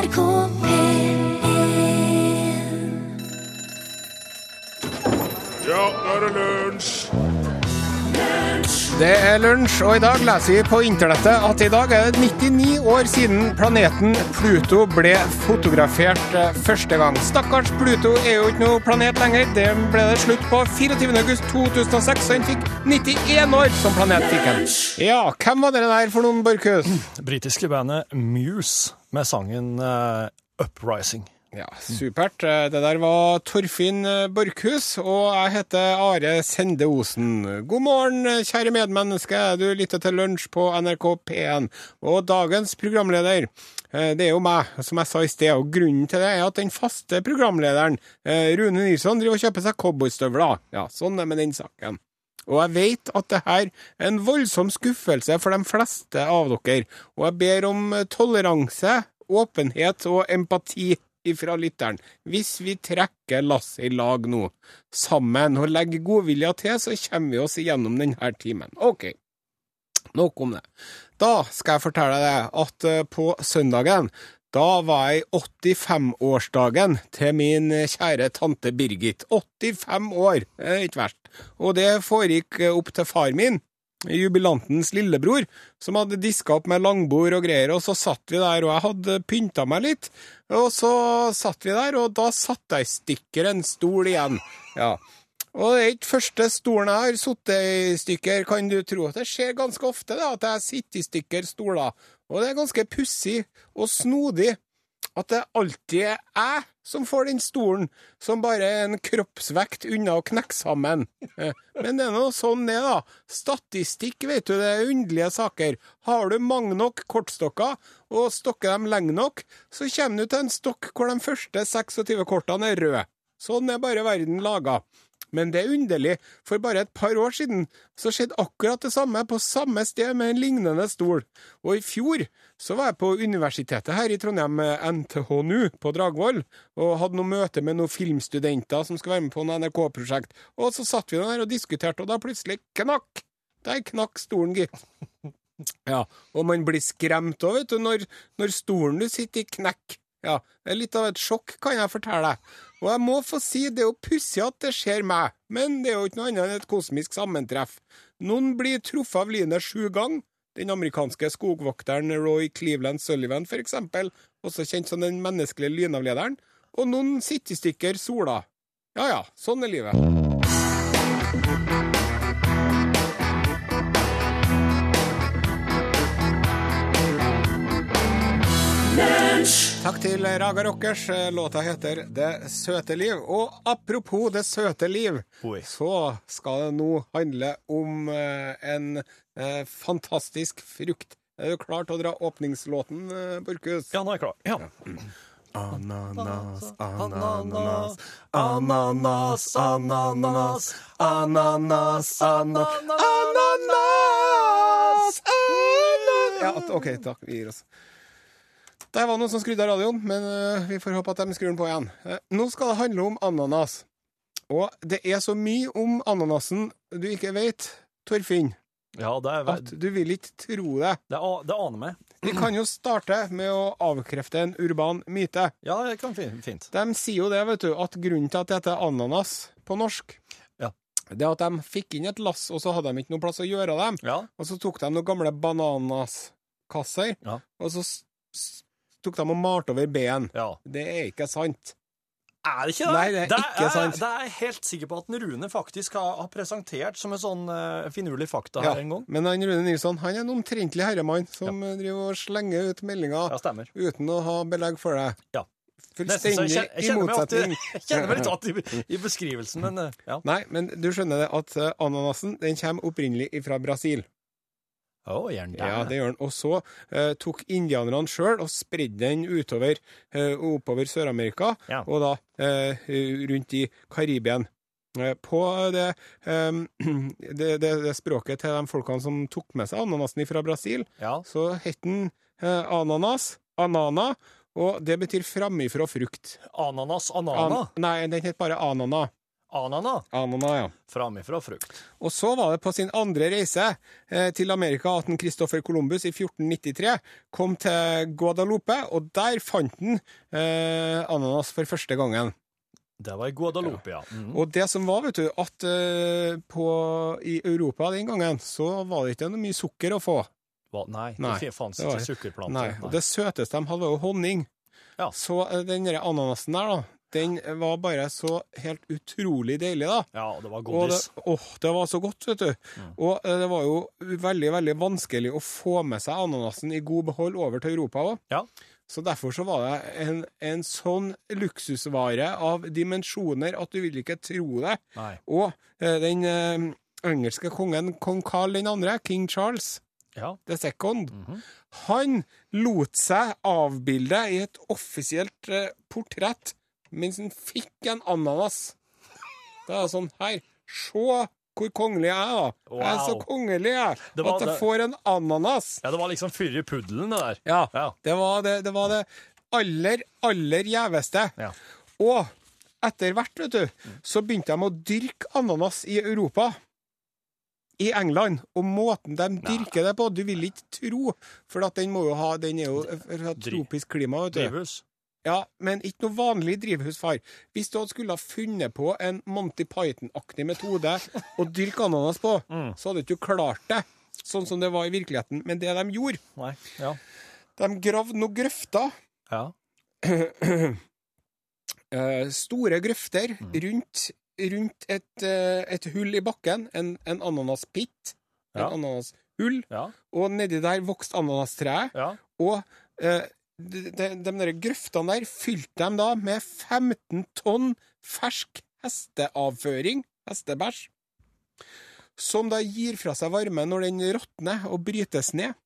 NRK P1 Ja, nå er det lunsj! Det er lunsj, og i dag leser vi på internettet at i dag er det 99 år siden planeten Pluto ble fotografert eh, første gang. Stakkars Pluto er jo ikke noe planet lenger. Det ble det slutt på 24.8.2006, så den fikk 91 år som planet. fikk den. Ja, hvem var det der for noen, Borchhus? britiske bandet Muse med sangen eh, Uprising. Ja, supert. Eh, Det der var Torfinn eh, Borchhus, og jeg heter Are Sende Osen. God morgen, kjære medmenneske. Du lytter til lunsj på NRK P1. Og dagens programleder, det er jo meg, som jeg sa i sted. Og grunnen til det er at den faste programlederen, Rune Nilsson, driver og kjøper seg cowboystøvler. Ja, sånn er det med den saken. Og jeg vet at det her er en voldsom skuffelse for de fleste av dere, og jeg ber om eh, toleranse, åpenhet og empati ifra lytteren. Hvis vi trekker lasset i lag nå, sammen, og legger godvilja til, så kommer vi oss igjennom denne timen. OK. Nok om det. Da skal jeg fortelle deg at eh, på søndagen da var jeg 85-årsdagen til min kjære tante Birgit. 85 år, det er ikke verst. Og det foregikk opp til far min, jubilantens lillebror, som hadde diska opp med langbord og greier, og så satt vi der, og jeg hadde pynta meg litt, og så satt vi der, og da satte jeg i stykker en stol igjen. Ja. Og det er ikke første stolen jeg har sittet i stykker, kan du tro. Det skjer ganske ofte det, at jeg sitter i stykker stoler, og det er ganske pussig og snodig at det alltid er jeg som får den stolen, som bare er en kroppsvekt unna å knekke sammen. Eh, Men det er nå sånn det, da. Statistikk, vet du, det er underlige saker. Har du mange nok kortstokker, og stokker dem lenge nok, så kommer du til en stokk hvor de første 26 kortene er røde. Sånn er bare verden laga. Men det er underlig, for bare et par år siden så skjedde akkurat det samme på samme sted med en lignende stol. Og i fjor så var jeg på universitetet her i Trondheim, NTHNU på Dragvoll, og hadde noe møte med noen filmstudenter som skal være med på noe NRK-prosjekt. Og så satt vi der og diskuterte, og da plutselig knakk! Der knakk stolen, gitt. Ja, og man blir skremt òg, vet du, når, når stolen du sitter i, knekker. Ja, det litt av et sjokk, kan jeg fortelle deg. Og jeg må få si, det er jo pussig at det skjer meg, men det er jo ikke noe annet enn et kosmisk sammentreff. Noen blir truffet av lynet sju ganger. Den amerikanske skogvokteren Roy Cleveland Sullivan, for eksempel, også kjent som den menneskelige lynavlederen. Og noen sitter sola. Ja ja, sånn er livet. Takk til Raga Rockers. Låta heter Det søte liv. Og apropos Det søte liv, Oi. så skal det nå handle om eh, en eh, fantastisk frukt. Er du klar til å dra åpningslåten, eh, Borchhus? Ja, nå er jeg klar. Ja. Ananas, ananas, ananas, ananas, ananas, ananas, ananas, ananas Ja, OK, takk. Vi gir oss. Det var noen som skrudde av radioen, men uh, vi får håpe at de skrur den på igjen. Uh, nå skal det handle om ananas. Og det er så mye om ananasen du ikke vet, Torfinn, ja, det er at du vil ikke tro det. det, det aner meg. Vi kan jo starte med å avkrefte en urban myte. Ja, det kan fin- fint. De sier jo det, vet du, at grunnen til at det heter ananas på norsk, det at de fikk inn et lass, og så hadde de ikke noe plass å gjøre dem. Ja. Og så tok de noen gamle bananaskasser, Ja. og så tok de og malte over ben. ja. Det er ikke sant. Er det ikke det? Nei, det er ikke sant. Det er jeg helt sikker på at Rune faktisk har, har presentert som en sånn uh, finurlig fakta Ja, her en gang. men han Rune Nilsson han er en omtrentlig herremann som ja. driver og slenger ut meldinger Ja, uten å ha belegg for det. Ja. Fullstendig jeg, jeg, i meg motsetning. jeg kjenner meg litt igjen i, i beskrivelsen, men eh, ja. Nei, men du skjønner det at eh, ananasen den kommer opprinnelig fra Brasil. Det. Ja, det gjør han. Og så eh, tok indianerne sjøl og spredde den utover eh, oppover Sør-Amerika, Ja. og da eh, rundt i Karibien. Eh, På det, eh, det, det, det språket til de folkene som tok med seg ananasen fra Brasil, Ja. så het den eh, ananas, anana, og det betyr framifrå frukt. Ananas anana. An nei, den het bare anana. Anana. Anana, ja. Framifrå frukt. Og så var det på sin andre reise eh, til Amerika at en Christopher Columbus i 1493 kom til Guadalupe, og der fant han eh, ananas for første gangen. Det var i Guadalupe, ja. Mhm. Og det som var, vet du, at eh, på, i Europa den gangen, så var det ikke noe mye sukker å få. Hva? Nei, Nei, det fantes ikke sukkerplanter. Nei, og det søteste de hadde, var jo honning. Ja. Så eh, den der ananasen der, da, den var bare så helt utrolig deilig, da. Ja, det var det, godis. åh, det var så godt, vet du. Og eh, det var jo veldig, veldig vanskelig å få med seg ananasen i god behold over til Europa òg. Ja. Så derfor så var det en, en sånn luksusvare av dimensjoner at du vil ikke tro det. Nei. Og eh, den eh, engelske kongen, kong Carl 2., king Charles Ja. the second, Mhm. han lot seg avbilde i et offisielt eh, portrett mens han fikk en ananas. Det er sånn her, se hvor kongelig jeg er, da. Jeg er så kongelig, jeg, var at jeg det- får en ananas. ja, det var liksom fyrre puddelen, det der. Ja, Ja. det var det, det var det aller, aller gjeveste. Ja. Og etter hvert, vet du, så begynte de å dyrke ananas i Europa. I England. Og måten de dyrker det på, du vil ikke tro. For at den må jo ha Den er jo fra tropisk klima, vet du. Drivhus. Ja, men ikke noe vanlig drivhusfar. Hvis du hadde skulle ha funnet på en Monty Python-aktig metode å dyrke ananas på, så hadde du ikke klart det. Sånn som det var i virkeligheten. Men det de gjorde, Nei. Ja. de gravde noen grøfter Ja. eh, store grøfter Mm. rundt, rundt et, eh, et hull i bakken, en, en ananaspitt, en Ja. ananashull, Ja. og nedi der vokste ananastreet, Ja. og eh, de, de, de grøftene der fylte de da med 15 tonn fersk hesteavføring, hestebæsj, som da gir fra seg varme når den råtner og brytes ned.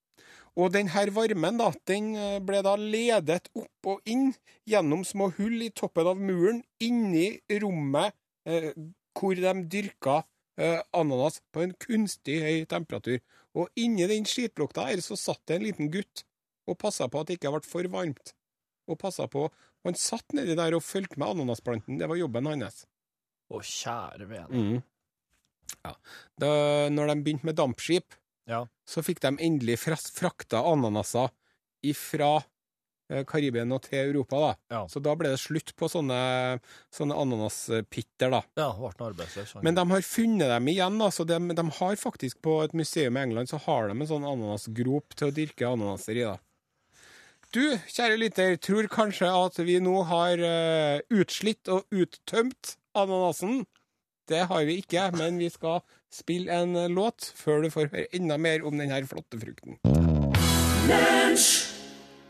Og denne varmen da, den eh, ble da ledet opp og inn gjennom små hull i toppen av muren, inni rommet eh, hvor de dyrka eh, ananas på en kunstig høy temperatur. Og inni den skitlukta her så satt det en liten gutt og passa på at det ikke ble for varmt. Og passa på Han satt nedi der og fulgte med ananasplanten. Det var jobben hans. Å, kjære vene. Mm. Ja. Da, når de begynte med dampskip, Ja. så fikk de endelig frakta ananaser ifra eh, Karibien og til Europa, da. Ja. Så da ble det slutt på sånne, sånne ananaspitter, da. Ja, ble arbeidsløs. Men de har funnet dem igjen, da. Så de, de har faktisk på et museum i England så har de en sånn ananasgrop til å dyrke ananaser i, da. Du, kjære lytter, tror kanskje at vi nå har eh, utslitt og uttømt ananasen. Det har vi ikke, men vi skal spille en eh, låt før du får høre enda mer om denne flotte frukten.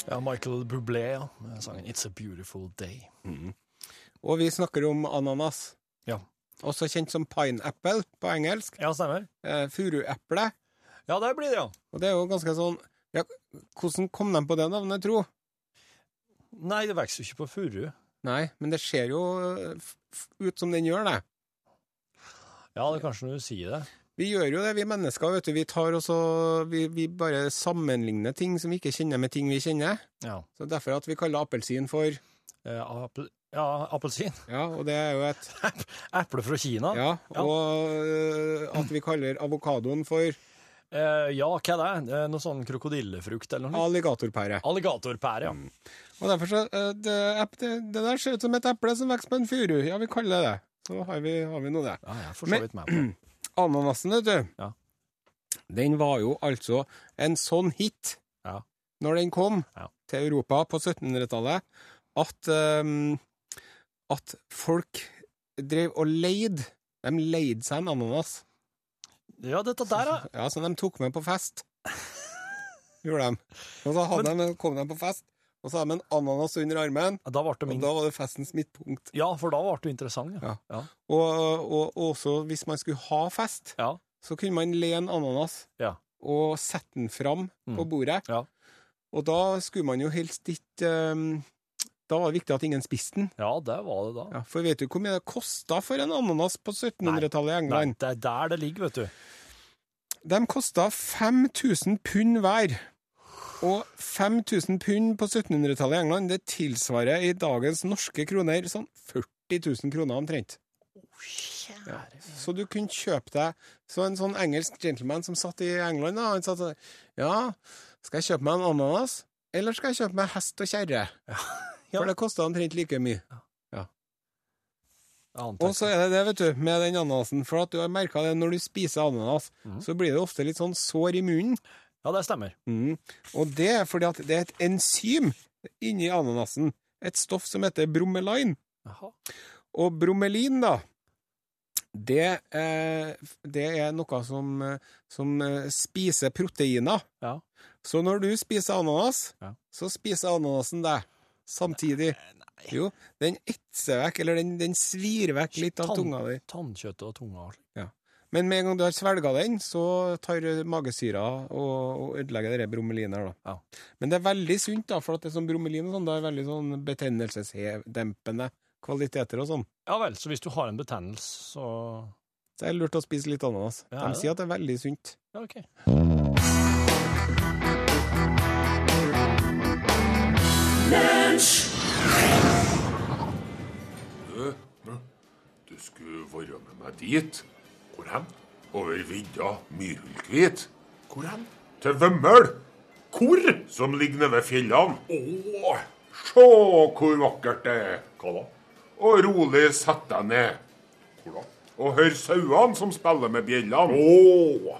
Ja, Michael Bublé, ja. Med sangen 'It's a Beautiful Day'. Og vi snakker om ananas. Ja. Også kjent som pineapple på engelsk. Ja, stemmer. Eh, Furueple. Ja, det blir det, ja. Og det er jo ganske sånn ja, Hvordan kom de på det navnet, tro? Nei, det vokser jo ikke på furu. Nei, men det ser jo eh, ut som den gjør det. Ja, det er kanskje når du sier det. Vi gjør jo det, vi mennesker. vet du. Vi tar også, vi, vi bare sammenligner ting som vi ikke kjenner, med ting vi kjenner. Ja. Så Derfor at vi kaller appelsin for Eh, apel, ja, appelsin. Ja, og det er jo et Eple fra Kina. Ja, Ja. og eh, at vi kaller avokadoen for Eh, ja, hva er det? er? Noe sånn krokodillefrukt eller noe? alligatorpære. Alligatorpære, ja. Og derfor så uh, det, det, det der ser ut som et eple som vokser på en furu. Ja, vi kaller det det. Så har vi, har vi nå det. Ja, jeg er for så vidt med på det. Ananasen, vet du, Ja. den var jo altså en sånn hit Ja. når den kom Ja. til Europa på 1700-tallet, at, um, at folk drev og leide. De leide seg en ananas. Ja, dette der, er... Ja, så de tok med på fest. Gjorde de. Og så de, kom de på fest, og så hadde de en ananas under armen, Da ble det og min... da var det festens midtpunkt. Ja, for da ble du interessant, ja. Ja. Ja. Og, og, og også hvis man skulle ha fest, Ja. så kunne man le en ananas Ja. og sette den fram Mm. på bordet. Ja. Og da skulle man jo helst ikke ehm, Da var det viktig at ingen spiste den. ja, det var det da. Ja, for vet du hvor mye det kosta for en ananas på 1700-tallet i England? Nei, det er der det ligger, vet du. De kosta 5000 pund hver. Og 5000 pund på 1700-tallet i England, det tilsvarer i dagens norske kroner sånn 40 000 kroner omtrent. Ja. Så du kunne kjøpe deg Så en sånn engelsk gentleman som satt i England, da, han satt sånn Ja, skal jeg kjøpe meg en ananas, eller skal jeg kjøpe meg hest og kjerre? Ja. For det koster omtrent like mye. Ja. Og så er det det, vet du, med den ananasen, for at du har merka det når du spiser ananas, mm. så blir det ofte litt sånn sår i munnen. Ja, det stemmer. Mm. Og det er fordi at det er et enzym inni ananasen, et stoff som heter bromelain. Og bromelin, da, det, eh, det er noe som, som eh, spiser proteiner. Ja. Så når du spiser ananas, Ja. så spiser ananasen deg samtidig. Jo, den etser vekk, eller den, den svir vekk litt av Tann- tunga di. Tannkjøttet og tunga. Men med en gang du har svelga den, så tar magesyra og, og ødelegger det bromelinet. da. Ja. Men det er veldig sunt, da, for at det er sånn bromelin og sånn, det er veldig sånn betennelsesdempende kvaliteter og sånn. Ja vel, så hvis du har en betennelse, så Så det er lurt å spise litt ananas. Ja, De er sier at det er veldig sunt. Ja, OK. Du skulle være med meg dit. Hvor hen? Over vidda Myrhulkvit. Hvor hen? Til Vømmøl. Hvor? Som ligger nede ved fjellene. Å, se hvor vakkert det er. Hva da? Og rolig sett deg ned. Hvor da? Og hør sauene som spiller med bjellene. Å!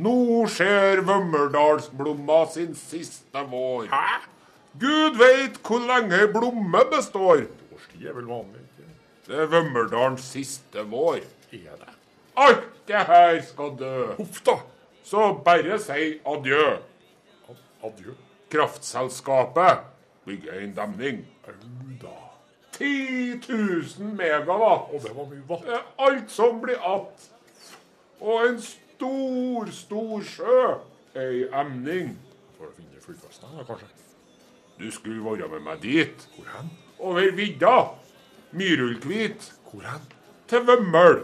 Nå skjer Vømmerdalsblomma sin siste vår. Hæ? Gud veit hvor lenge ei blomme består. Årstid er vel vanlig? Det er Vømmerdalens siste vår. Er det? Alt det her skal dø. Huff da. Så bare si adjø. Adjø? Kraftselskapet bygger en demning. Au da. 10 000 megawatt. Og det var mye vatt. Alt som blir att. Og en stor, stor sjø. Ei emning. Får du finne flyplassen da, kanskje? Du skulle være med meg dit. Hvor hen? Over vidda. Myrullkvit. Hvor hen? Til Vømmøl.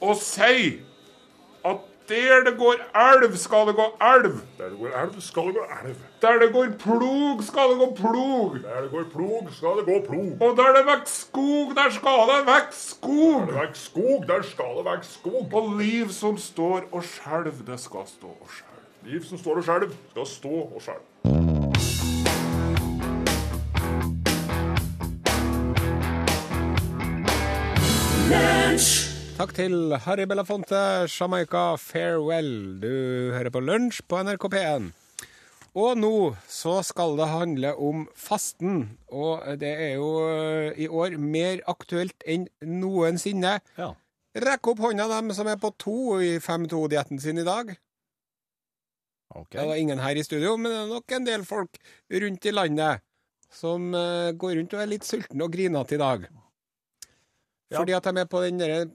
Og si at der det går elv, skal det gå elv. Der det går elv, skal det gå elv. Der det går plog, skal det gå plog. Der det går plog, skal det gå plog. Og der det vokser skog, der skal det vokse skog. Der det vokser skog, der skal det vokse skog. Og liv som står og skjelv, det skal stå og skjelv. Liv som står og skjelv, skal stå og skjelv. Takk til Harry Belafonte, Jamaica Farewell. Du hører på Lunsj på NRK P1. Og nå så skal det handle om fasten, og det er jo eh, i år mer aktuelt enn noensinne. Ja. Rekk opp hånda dem som er på to i 5-2-dietten sin i dag. Ok. Det var ingen her i studio, men det er nok en del folk rundt i landet som uh, går rundt og er litt sultne og grinete i dag. Ja. Fordi at de er på den der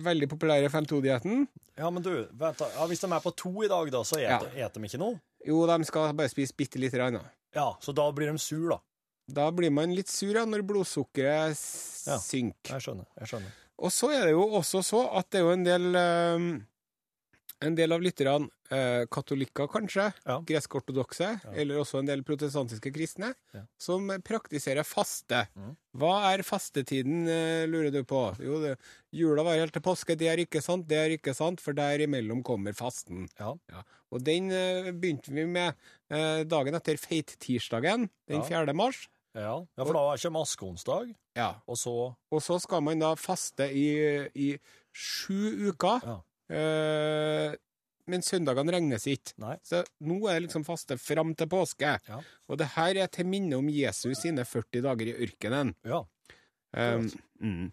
veldig populære 5-2-dietten. Ja, men du, vent da. Ja, hvis de er på to i dag, da, så Ja. eter, eter de ikke noe? Jo, de skal bare spise bitte lite grann. Ja, så da blir de sur, da. Da blir man litt sur ja, når blodsukkeret Ja. synker. Jeg skjønner. jeg skjønner. Og så er det jo også så at det er jo en del um, en del av lytterne, eh, katolikker kanskje, Ja. gresk-ortodokse, eller også en del protestantiske kristne, Ja. som praktiserer faste. Mm. Hva er fastetiden, eh, lurer du på? Jo, det, jula var helt til påske, det er ikke sant, det er ikke sant, for derimellom kommer fasten. Ja. Og den eh, begynte vi med dagen etter feittirsdagen, den 4. mars. Ja, ja for da kommer askeonsdag, Ja. og så Og så skal man da faste i, i sju uker. Ja. Eh, men søndagene regnes ikke. Nei. Så nå er det liksom faste fram til påske. Ja. Og det her er til minne om Jesus sine 40 dager i ørkenen. Ja. Um, mm.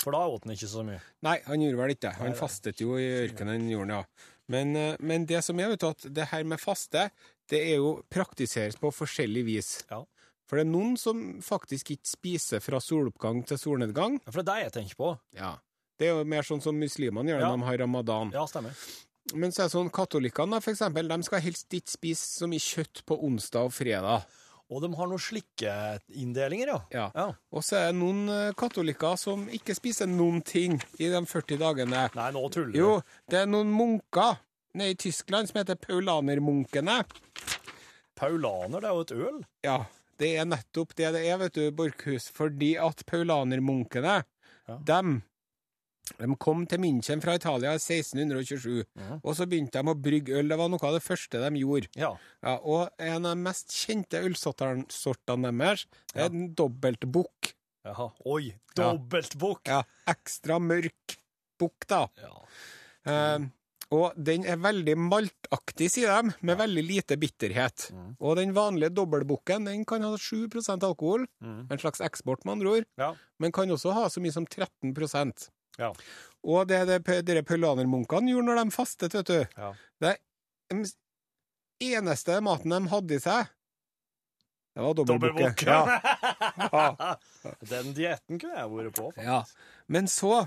For da åt han ikke så mye. Nei, han gjorde vel ikke det. Han fastet jo i ørkenen, gjorde han, ja. Men, eh, men det som er, vet at det her med faste, det er jo praktiseres på forskjellig vis. Ja. For det er noen som faktisk ikke spiser fra soloppgang til solnedgang. Ja, for det er det jeg tenker på. Ja. Det er jo mer sånn som muslimene gjør Ja. når de har ramadan. Ja, stemmer. Men så er det sånn katolikkene, for eksempel, de skal helst ikke spise så mye kjøtt på onsdag og fredag. Og de har noen slike inndelinger, ja. Ja. Ja. Og så er det noen eh, katolikker som ikke spiser noen ting i de 40 dagene. Nei, nå tuller du. Jo, det er noen munker nede i Tyskland som heter paulanermunkene. Paulaner, det er jo et øl. Ja, det er nettopp det det er, vet du, Borchhus. Fordi at paulanermunkene dem de kom til München fra Italia i 1627, og så begynte de å brygge øl. Det var noe av det første de gjorde. Ja. Ja, og en av de mest kjente ølsortene sortene deres er en dobbeltbukk. Jaha. Oi, dobbeltbukk! Ja, ekstra mørk bukk, da. Ja. Eh, og den er veldig maltaktig, sier de, med veldig lite bitterhet. Og den vanlige dobbeltbukken den kan ha 7% alkohol, en slags eksport, med andre ord, Ja. men kan også ha så mye som 13 Ja. Og det de paulanermunkene gjorde når de fastet, vet du Ja. Det eneste maten de hadde i seg, det var dobbeltbukke. Ja. Den dietten kunne jeg vært på. Men så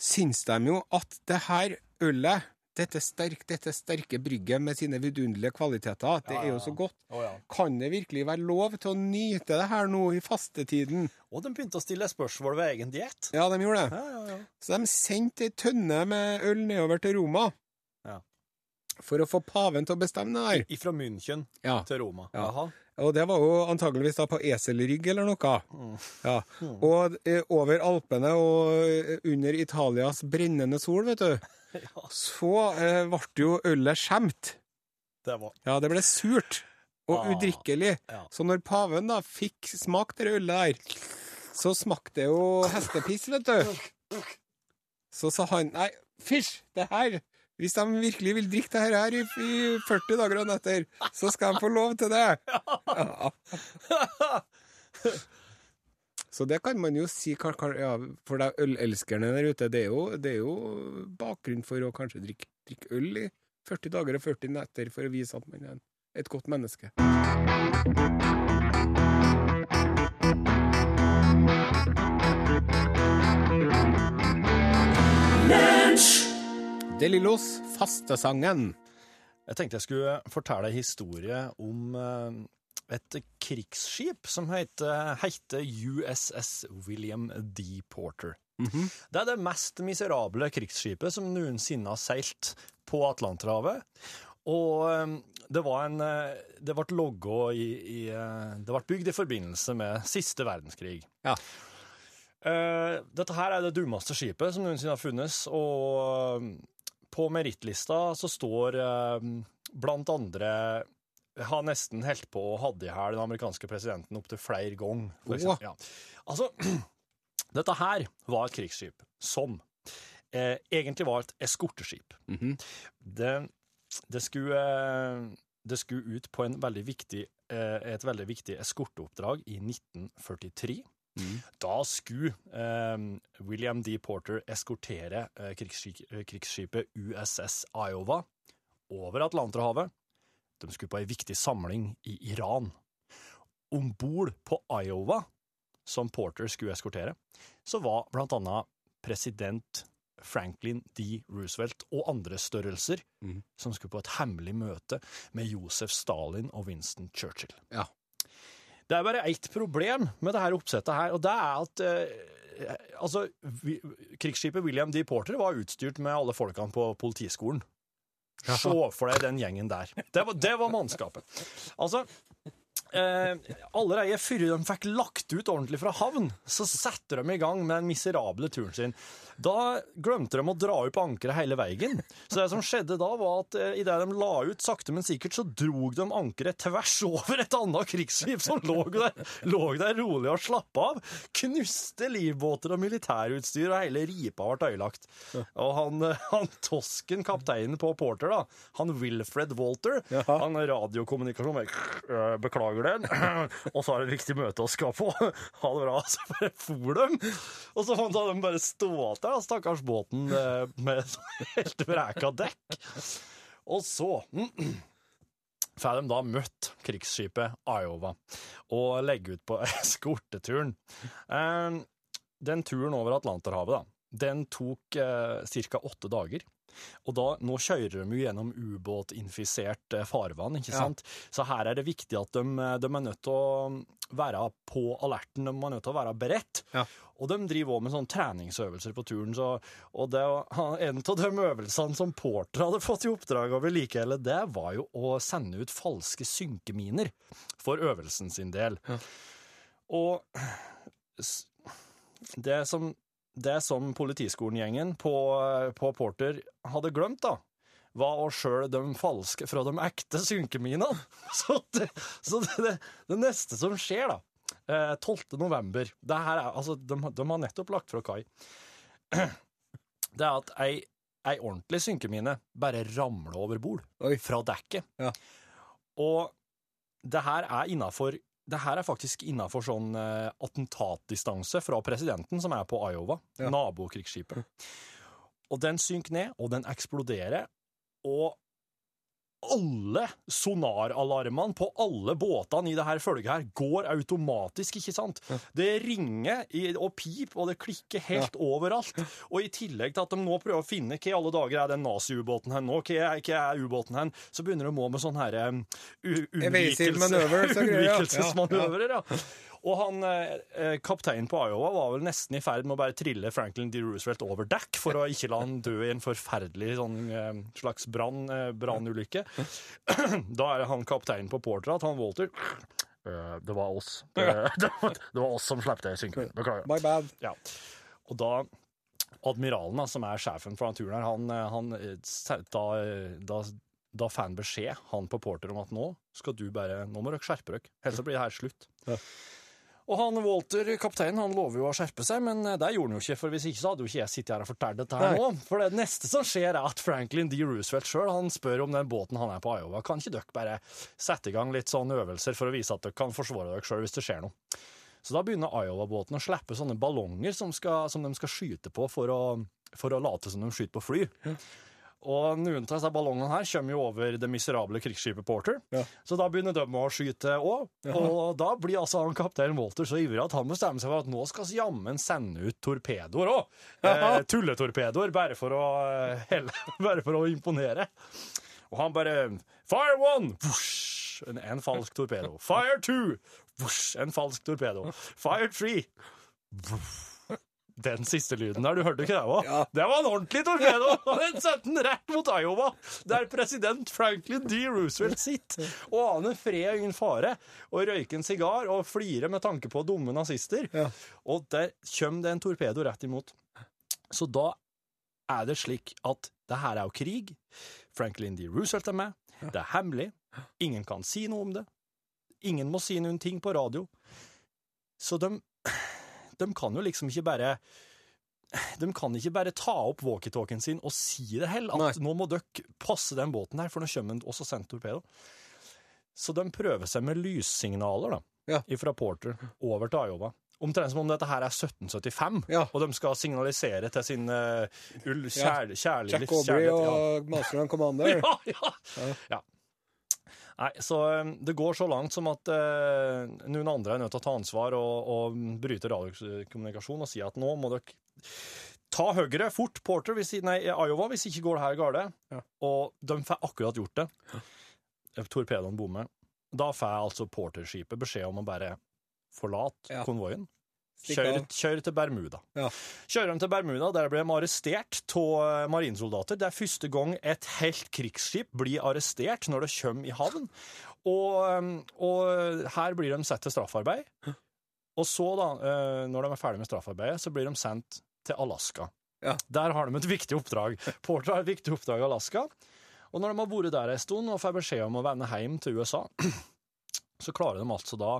syns de jo at det her ølet, dette, sterk, dette sterke brygget med sine vidunderlige kvaliteter, det Ja, er ja, jo så godt. Oh, ja. Kan det virkelig være lov til å nyte det her nå i fastetiden? Og de begynte å stille spørsmål ved egen diett. Ja, de gjorde det. Ja, ja, ja. Så de sendte ei tønne med øl nedover til Roma. Ja. For å få paven til å bestemme det her. Ifra München til Roma. Ja. Jaha. Og det var jo antageligvis da på eselrygg eller noe. Mm. Ja. Og eh, over Alpene og eh, under Italias brennende sol, vet du, så eh, ble jo ølet skjemt. Ja, det ble surt og Ah, udrikkelig. Så når paven da fikk smakt det ølet der, så smakte det jo hestepiss, vet du. Så sa han nei, fysj, det her Hvis de virkelig vil drikke det her i, i 40 dager og netter, så skal de få lov til det. Ja. Så det kan man jo si ja, for de ølelskerne der ute. Det er, jo, det er jo bakgrunn for å kanskje drikke, drikke øl i 40 dager og 40 netter for å vise at man er et godt menneske. De Lillos fastesangen. Jeg tenkte jeg skulle fortelle en historie om eh, et krigsskip som heter, heter USS William D. Porter. Det er det mest miserable krigsskipet som noensinne har seilt på Atlanterhavet. Og eh, det var en eh, Det ble logga i, i Det ble bygd i forbindelse med siste verdenskrig. Ja. Dette her er det dummeste skipet som noensinne har funnes, og på merittlista så står eh, blant andre har nesten holdt på å hadde i hæl den amerikanske presidenten opptil flere ganger. Oh. Ja. Altså, dette her var et krigsskip som eh, egentlig var et eskorteskip. det, det, skulle, eh, det skulle ut på en veldig viktig, eh, et veldig viktig eskorteoppdrag i 1943. Da skulle eh, William D. Porter eskortere eh, eh, krigsskipet USS Iowa over Atlanterhavet. De skulle på ei viktig samling i Iran. Om bord på Iowa, som Porter skulle eskortere, så var blant annet president Franklin D. Roosevelt og andre størrelser som skulle på et hemmelig møte med Josef Stalin og Winston Churchill. Ja. Det er bare ett problem med dette oppsettet her, og det er at eh, altså, vi, krigsskipet William D. Porter var utstyrt med alle folkene på politiskolen. Se for deg den gjengen der. Det var, det var mannskapet. Altså, eh, allerede før de fikk lagt ut ordentlig fra havn, så setter de i gang med den miserable turen sin. Da glemte de å dra opp ankeret hele veien. Så det som skjedde da, var at eh, idet de la ut sakte, men sikkert, så drog de ankeret tvers over et annet krigsskip som lå der, lå der rolig og slappa av. Knuste livbåter og militærutstyr, og hele ripa ble ødelagt. Og han, eh, han tosken, kapteinen på Porter, da, han Wilfred Walter, han radiokommunikasjon med «Øh, Beklager den. Og så har det et viktig møte å skal på. Ha det bra. Så bare for dem. Og så fant måtte de bare stå der, stakkars båten eh, med sånn helt vreka dekk. Og så får de da møtt krigsskipet Iowa og legge ut på eskorteturen. Eh, Den turen over Atlanterhavet, da, den tok eh, ca. åtte dager. Og da, nå kjører de jo gjennom ubåtinfisert eh, farvann, ikke sant? Så her er det viktig at de, de er nødt til å være på alerten, de er nødt til å være beredt. Ja. Og de driver også med sånne treningsøvelser på turen, så, og det, en av de øvelsene som Porter hadde fått i oppdrag å vedlikeholde, det var jo å sende ut falske synkeminer for øvelsen sin del. Og det som det som politiskolen-gjengen på, på Porter hadde glemt, da, var å sjøl de falske fra de ekte synkeminene. Så, det, så det, det, det neste som skjer, da, eh, 12. november det her er, altså, de, de har nettopp lagt fra kai. Det er at ei, ei ordentlig synkemine bare ramler over bord Oi. fra dekket. Ja. Og det her er innafor det her er faktisk innafor sånn eh, attentatdistanse fra presidenten, som er på Iowa, Ja. nabokrigsskipet. Og den synker ned, og den eksploderer, og alle sonaralarmene på alle båtene i det her følget her går automatisk, ikke sant? Det ringer og pip, og det klikker helt overalt. Og i tillegg til at de nå prøver å finne hva i alle dager er den nazi-ubåten hen nå, hva er, er ubåten hen, så begynner de òg med sånne herre um, ja. unnvikelsesmanøvrer, ja. Og han, eh, kapteinen på Iowa var vel nesten i ferd med å bare trille Franklin D. Roosevelt over dekk for å ikke la han dø i en forferdelig sånn eh, slags brann, eh, brannulykke. Da er han kapteinen på Porter han Walter eh, Det var oss. Det, det, var, det var oss som slapp det i synken. Beklager. My bad. Ja. Og da Admiralen, da, som er sjefen for den turen her, han, eh, han eh, da, eh, da, da får han beskjed, han på Porter, om at nå skal du bare Nå må dere skjerpe dere, ellers så blir det her slutt. Ja. Og han Walter, kapteinen, han lover jo å skjerpe seg, men eh, det gjorde han jo ikke, for hvis ikke så hadde jo ikke jeg sittet her og fortalt dette her Nei. nå. For det neste som skjer, er at Franklin D. Roosevelt sjøl, han spør om den båten han er på Iowa. Kan ikke dere bare sette i gang litt sånne øvelser for å vise at dere kan forsvare dere sjøl hvis det skjer noe? Så da begynner Iowa-båten å slippe sånne ballonger som, skal, som de skal skyte på for å, for å late som de skyter på fly. Og noen av ballongene her kommer jo over det miserable krigsskipet Porter. Ja. Så da begynner de å skyte òg. Og da blir altså han kaptein Walter så ivrig at han bestemmer seg for at nå skal vi jammen sende ut torpedoer òg. Eh, tulletorpedoer, bare for å eh, helle, bare for å imponere. Og han bare Fire one! Vush, en, en falsk torpedo. Fire two! Vush, en falsk torpedo. Fire three! Vuff. Den siste lyden der, du hørte ikke det òg? Ja. Det var en ordentlig torpedo! Den sendte den rett mot Iowa, der president Franklin D. Roosevelt sitter og aner fred og ingen fare, og røyker en sigar og flirer med tanke på dumme nazister. Ja. Og der kommer det en torpedo rett imot. Så da er det slik at det her er jo krig. Franklin D. Roosevelt er med. Det er hemmelig. Ingen kan si noe om det. Ingen må si noen ting på radio. Så de, de kan jo liksom ikke bare De kan ikke bare ta opp walkietalkien sin og si det heller, at nå må dere passe den båten her, for nå kommer den også sendt torpedo. Så de prøver seg med lyssignaler da, Ja. fra Porter over til Iowa. Omtrent som om dette her er 1775, Ja. og de skal signalisere til sin uh, ull, kjær, kjærlig Jack Aubrey livskjærlighet. Ja. og Master and Commander. Ja, ja. Ja. Nei, så um, det går så langt som at eh, noen andre er nødt til å ta ansvar og, og bryte radiokommunikasjon og si at nå må dere ta høyre fort, Porter, hvis, nei, Iowa, hvis ikke går det her gale. Ja. Og de får akkurat gjort det. Torpedoen bommer. Da får altså Porter-skipet beskjed om å bare forlate Ja. konvoien. Kjør, kjør til Bermuda. Ja. Kjører de til Bermuda, der ble de arrestert av marinsoldater. Det er første gang et helt krigsskip blir arrestert når det kommer i havn. Og, um, og her blir de satt til straffarbeid. Og så, da, eh, når de er ferdig med straffarbeidet, så blir de sendt til Alaska. Ja. Der har de et viktig oppdrag. Porter har et viktig oppdrag i Alaska. Og når de har vært der en stund og får beskjed om å vende hjem til USA, så klarer de altså da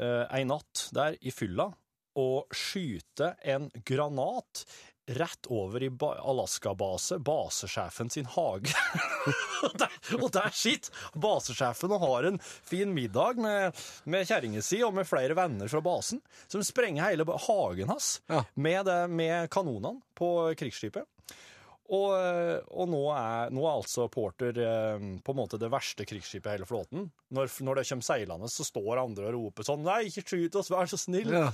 eh, en natt der i fylla å skyte en granat rett over i Alaska-base, basesjefen sin hage. og der, sitter basesjefen og har en fin middag med, med kjerringa si og med flere venner fra basen, som sprenger hele hagen hans Ja. med, det, med kanonene på krigsskipet. Og, og nå, er, nå er altså Porter eh, på en måte det verste krigsskipet i hele flåten. Når, når det kommer seilende, så står andre og roper sånn Nei, ikke skyt oss, vær så snill! Ja.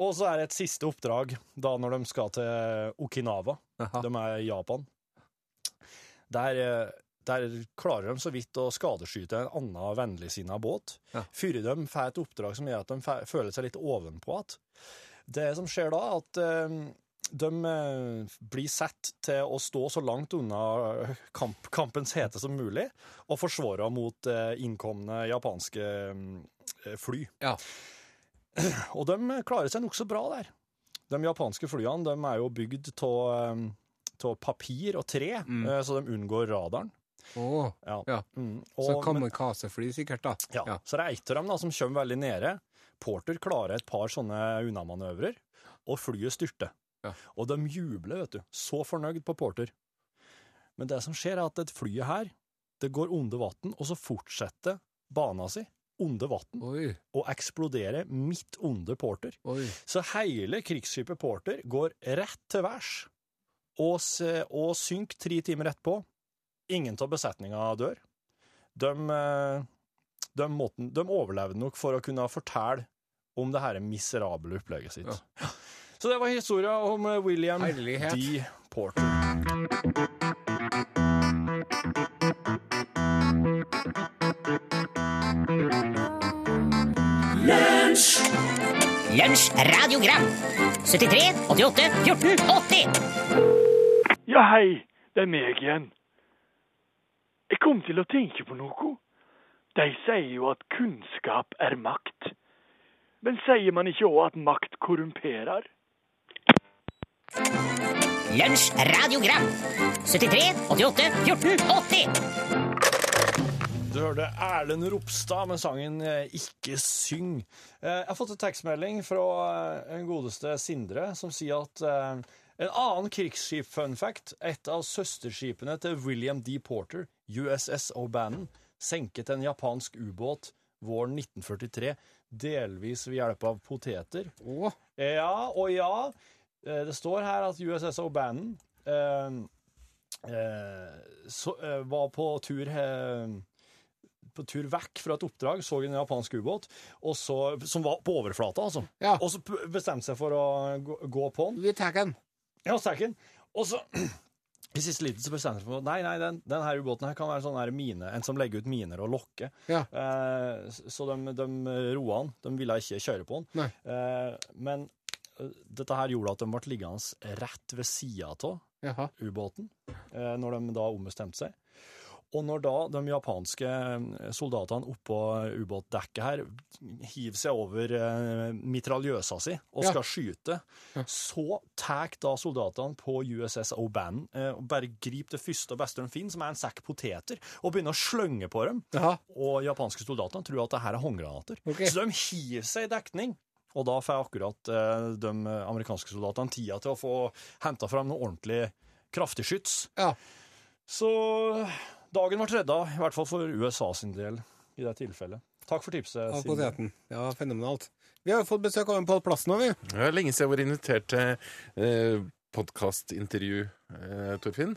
Og så er det et siste oppdrag da når de skal til Okinawa. Aha. De er i Japan. Der, eh, der klarer de så vidt å skadeskyte en annen vennligsinna båt. Ja. Før de får et oppdrag som gjør at de føler seg litt ovenpå igjen. Det som skjer da, er at eh, de eh, blir sett til å stå så langt unna kamp, kampens hete som mulig, og forsvare mot innkomne japanske eh, fly. Ja. Og de klarer seg nokså bra der. De japanske flyene de er jo bygd av papir og tre, mm. så de unngår radaren. Oh, Ja. ja. Mm. Så Og- men- kamikazefly sikkert, da. ja. Så det er ett av dem da, som kommer veldig nede. Porter klarer et par sånne unnamanøvrer, og flyet styrter. Ja. Og de jubler, vet du. Så fornøyd på Porter. Men det som skjer, er at et flyet her, det går under vann, og så fortsetter bana si under vann, og eksploderer midt under Porter. oi. Så hele krigsskipet Porter går rett til værs og, og synker tre timer etterpå. Ingen av besetninga dør. De, eh, de, måten, de overlevde nok for å kunne fortelle om det her miserable opplegget sitt. Ja. Så det var historia om William Herlighet. D. Porter. Lunsj radiogram 73 88 14 80 Ja, hei, det er meg igjen. Jeg kom til å tenke på noe. De sier jo at kunnskap er makt. Men sier man ikke òg at makt korrumperer? Lunsj radiogram 73 88 14 80 Du hørte Erlend Ropstad med sangen eh, Ikke syng. Eh, Jeg har fått en tekstmelding fra eh, en godeste Sindre, som sier at en annen krigsskip-funfact, et av søsterskipene til William D. Porter, USS O'Bannon, senket en japansk ubåt våren 1943, delvis ved hjelp av poteter. Oh. Ja og ja. Det står her at USS O'Bannon eh, eh, var på tur eh, på tur vekk fra et oppdrag, så en japansk ubåt, og så- som var på overflata, altså. Ja. Og så bestemte seg for å gå, gå på den. vi tar den. Ja, sterken. Og så i siste liten så bestemte jeg meg for nei, nei, den, den her ubåten her kan være sånn her mine, en som legger ut miner og lokker. Ja. Eh, så de, de roa han. De ville ikke kjøre på han. Eh, men eh, dette her gjorde at de ble liggende rett ved sida av ubåten, eh, når de da ombestemte seg. Og når da de japanske eh, soldatene oppå ubåtdekket her hiver seg over eh, mitraljøsa si og Ja. skal skyte, så tar da soldatene på USS O'Bannon eh, og bare griper det første og beste de finner, som er en sekk poteter, og begynner å slønge på dem. Ja. Og japanske soldatene tror at det her er håndgranater. Okay. Så de hiver seg i dekning. Og da får akkurat de amerikanske soldatene tida til å få henta fram noe ordentlig kraftig skyts. Ja. Så dagen var redda, i hvert fall for USA sin del i det tilfellet. Takk for tipset. Av for poteten. Ja, fenomenalt. Vi har fått besøk av en Pål Plassen nå, vi. Det er lenge siden jeg har vært invitert til eh, podkastintervju, eh, Torfinn.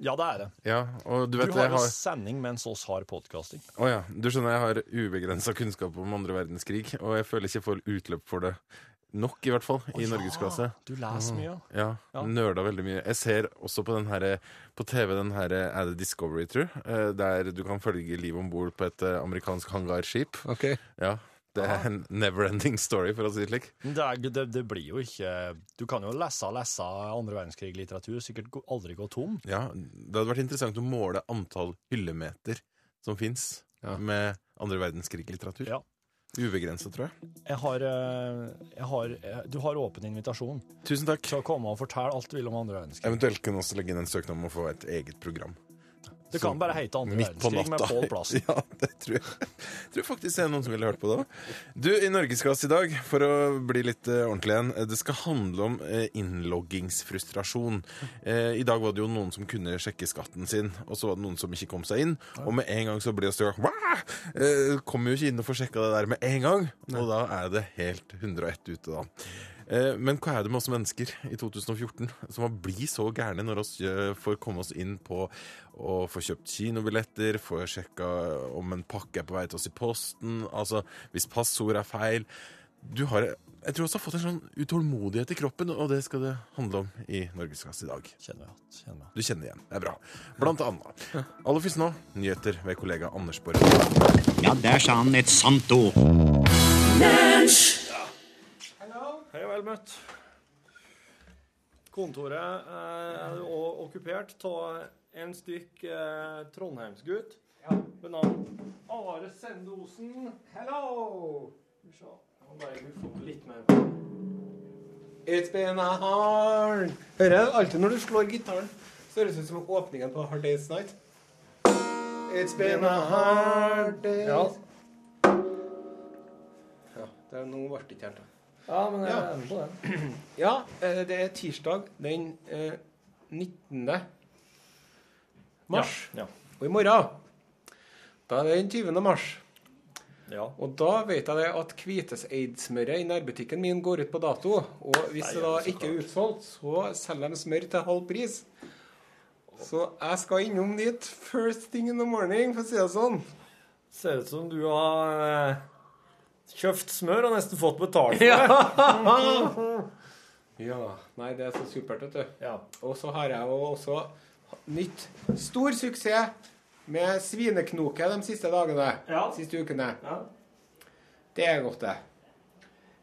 Ja, det er det. Ja, og du Du vet har jeg jo har sending mens oss har podkasting. Å ja. Du skjønner, jeg har ubegrensa kunnskap om andre verdenskrig, og jeg føler ikke jeg får utløp for det nok, i hvert fall, i norgesklasse. Du leser mye. Ja, Ja. Nerda veldig mye. Jeg ser også på den her, på TV den her Er det Discovery, tror jeg? Eh, Der du kan følge livet om bord på et eh, amerikansk hangarskip. Ok. Ja. Det er en never-ending story, for å si det slik. Det, det, det blir jo ikke Du kan jo lese og lese andre verdenskrig-litteratur, sikkert aldri gå tom. Ja, Det hadde vært interessant å måle antall hyllemeter som fins Ja. med andre verdenskrig-litteratur. Ja. Ubegrensa, tror jeg. Jeg har, eh, jeg har, du har åpen invitasjon Tusen takk. til å komme og fortelle alt du vil om andre verdenskrig. Eventuelt kunne også legge inn en søknad om å få et eget program. Det kan bare hete andre verdenskrig med. Pål Plassen. Ja, det tror jeg. Jeg tror faktisk det er noen som ville hørt på det òg. Du, i Norgesklasse i dag, for å bli litt eh, ordentlig igjen, eh, det skal handle om eh, innloggingsfrustrasjon. Eh, I dag var det jo noen som kunne sjekke skatten sin, og så var det noen som ikke kom seg inn. Og med en gang så ble det støk. Kommer jo ikke inn og får sjekka det der med en gang, og da er det helt 101 ute, da. Eh, Men hva er det med oss mennesker i 2014 som har blitt så gærne når vi eh, får komme oss inn på å få kjøpt kinobilletter, få sjekka om en pakke er på vei til oss i posten, altså hvis passord er feil Du har jeg tror også har fått en sånn utålmodighet i kroppen, og det skal det handle om i Norgesklasse i dag. Kjenner jeg. Kjenner jeg. Du kjenner igjen. Det er bra. Blant annet. Aller først nå, nyheter ved kollega Anders Borg. Ja, der sa han et sant ord. Hei og vel møtt. Kontoret eh, er okkupert av en stykk eh, trondheimsgutt ved navn Are Sendosen. Hello! Skal vi se. Jeg må bare få litt mer It's been a hard Hører alltid når du slår gitaren, så høres det ut som åpningen på Hard Days Night. It's been a hard day Ja. Ja, det er nå ble ikke helt. Ja, men jeg Ja. er med på det. Ja, eh, det er tirsdag den eh, 19. mars. Ja. Og i morgen, da er det den 20. mars. Ja. Og da vet jeg det at Kviteseid-smøret i nærbutikken min går ut på dato. Og hvis Nei, det da ikke er utsolgt, så selger de smør til halv pris. Så jeg skal innom dit first thing in the morning, for å si det sånn. Ser ut som du har eh, kjøpt smør og nesten fått betalt for det. Ja. Nei, det er så supert, vet du. Ja. Og så har jeg jo også nytt stor suksess med svineknoke de siste dagene. Ja. Siste ukene. Ja. Det er godt, det.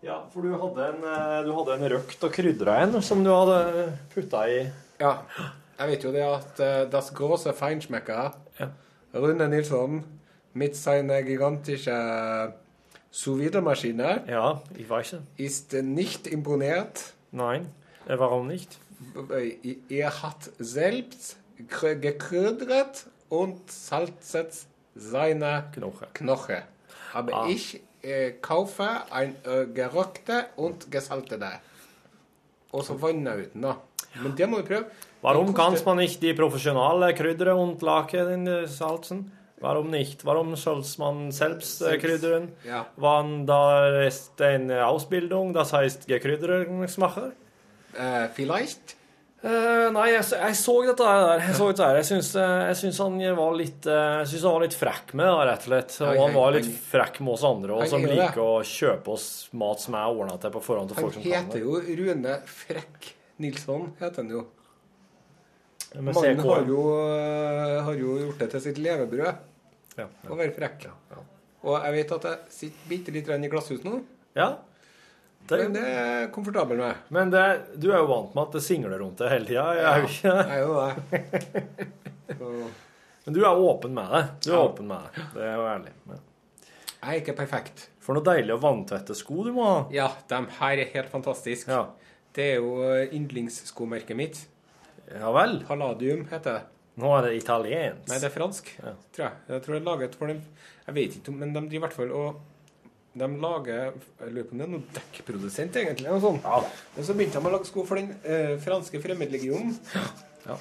Ja, for du hadde en, eh, du hadde en røkt og krydra en som du hadde putta i Ja. Jeg vet jo det at uh, das große Feinschmecker Ja. Rune Nilsson mit seine gigantische sous vide-Maschine Ja, ich weiß es. ist nicht imponiert. Nein. Eh, Warum nicht? Er hat selbst gekrydret und salzet seine Knoche. Knoche. Aber Ah. ich äh, kaufe ein äh, gerökte und gesaltete. Og så vanna uten, da. Men det må vi prøve. Warum Det kann koster- man nicht die professionelle Krydder und Lake in äh, salzen? Warum nicht? Warum soll man selbst äh, krydern? Ja. Wann da ist eine Ausbildung, das heißt Gekrydderungsmacher? Äh, vielleicht? Uh, nei, jeg, jeg så dette der. Jeg så dette her. Jeg syns, eh, jeg syns han var litt eh, Jeg syns han var litt frekk med det, rett og slett. Og han var litt frekk med oss andre, og som er liker å kjøpe oss mat som er ordna til på forhånd til folk som kan Han heter jo Rune Frekk Nilsson, heter han jo. Med Mannen har jo, øh, har jo gjort det til sitt levebrød Ja, å være frekk. Og jeg vet at jeg sitter bitte litt i glasshus nå, ja. Det, men det er jeg komfortabel med. men det, du er jo vant med at det singler rundt deg hele tida. Det. Jeg er jo det. Men du er åpen med det. Du er Ja. åpen med det. Det er jo ærlig. Ja. Jeg er ikke perfekt. For noe deilig og vanntette sko du må ha. Ja, de her er helt fantastiske. Ja. Det er jo yndlingsskomerket mitt. Ja vel. Palladium heter det. Nå er det italiensk. Nei, det er fransk, Ja. tror jeg. Jeg tror det er laget for dem Jeg vet ikke, men de driver i hvert fall og De lager Jeg lurer på om det er noen dekkprodusent, egentlig. Noe sånt. Men så begynte de å lage sko for den eh, franske fremmedlegionen. Ja.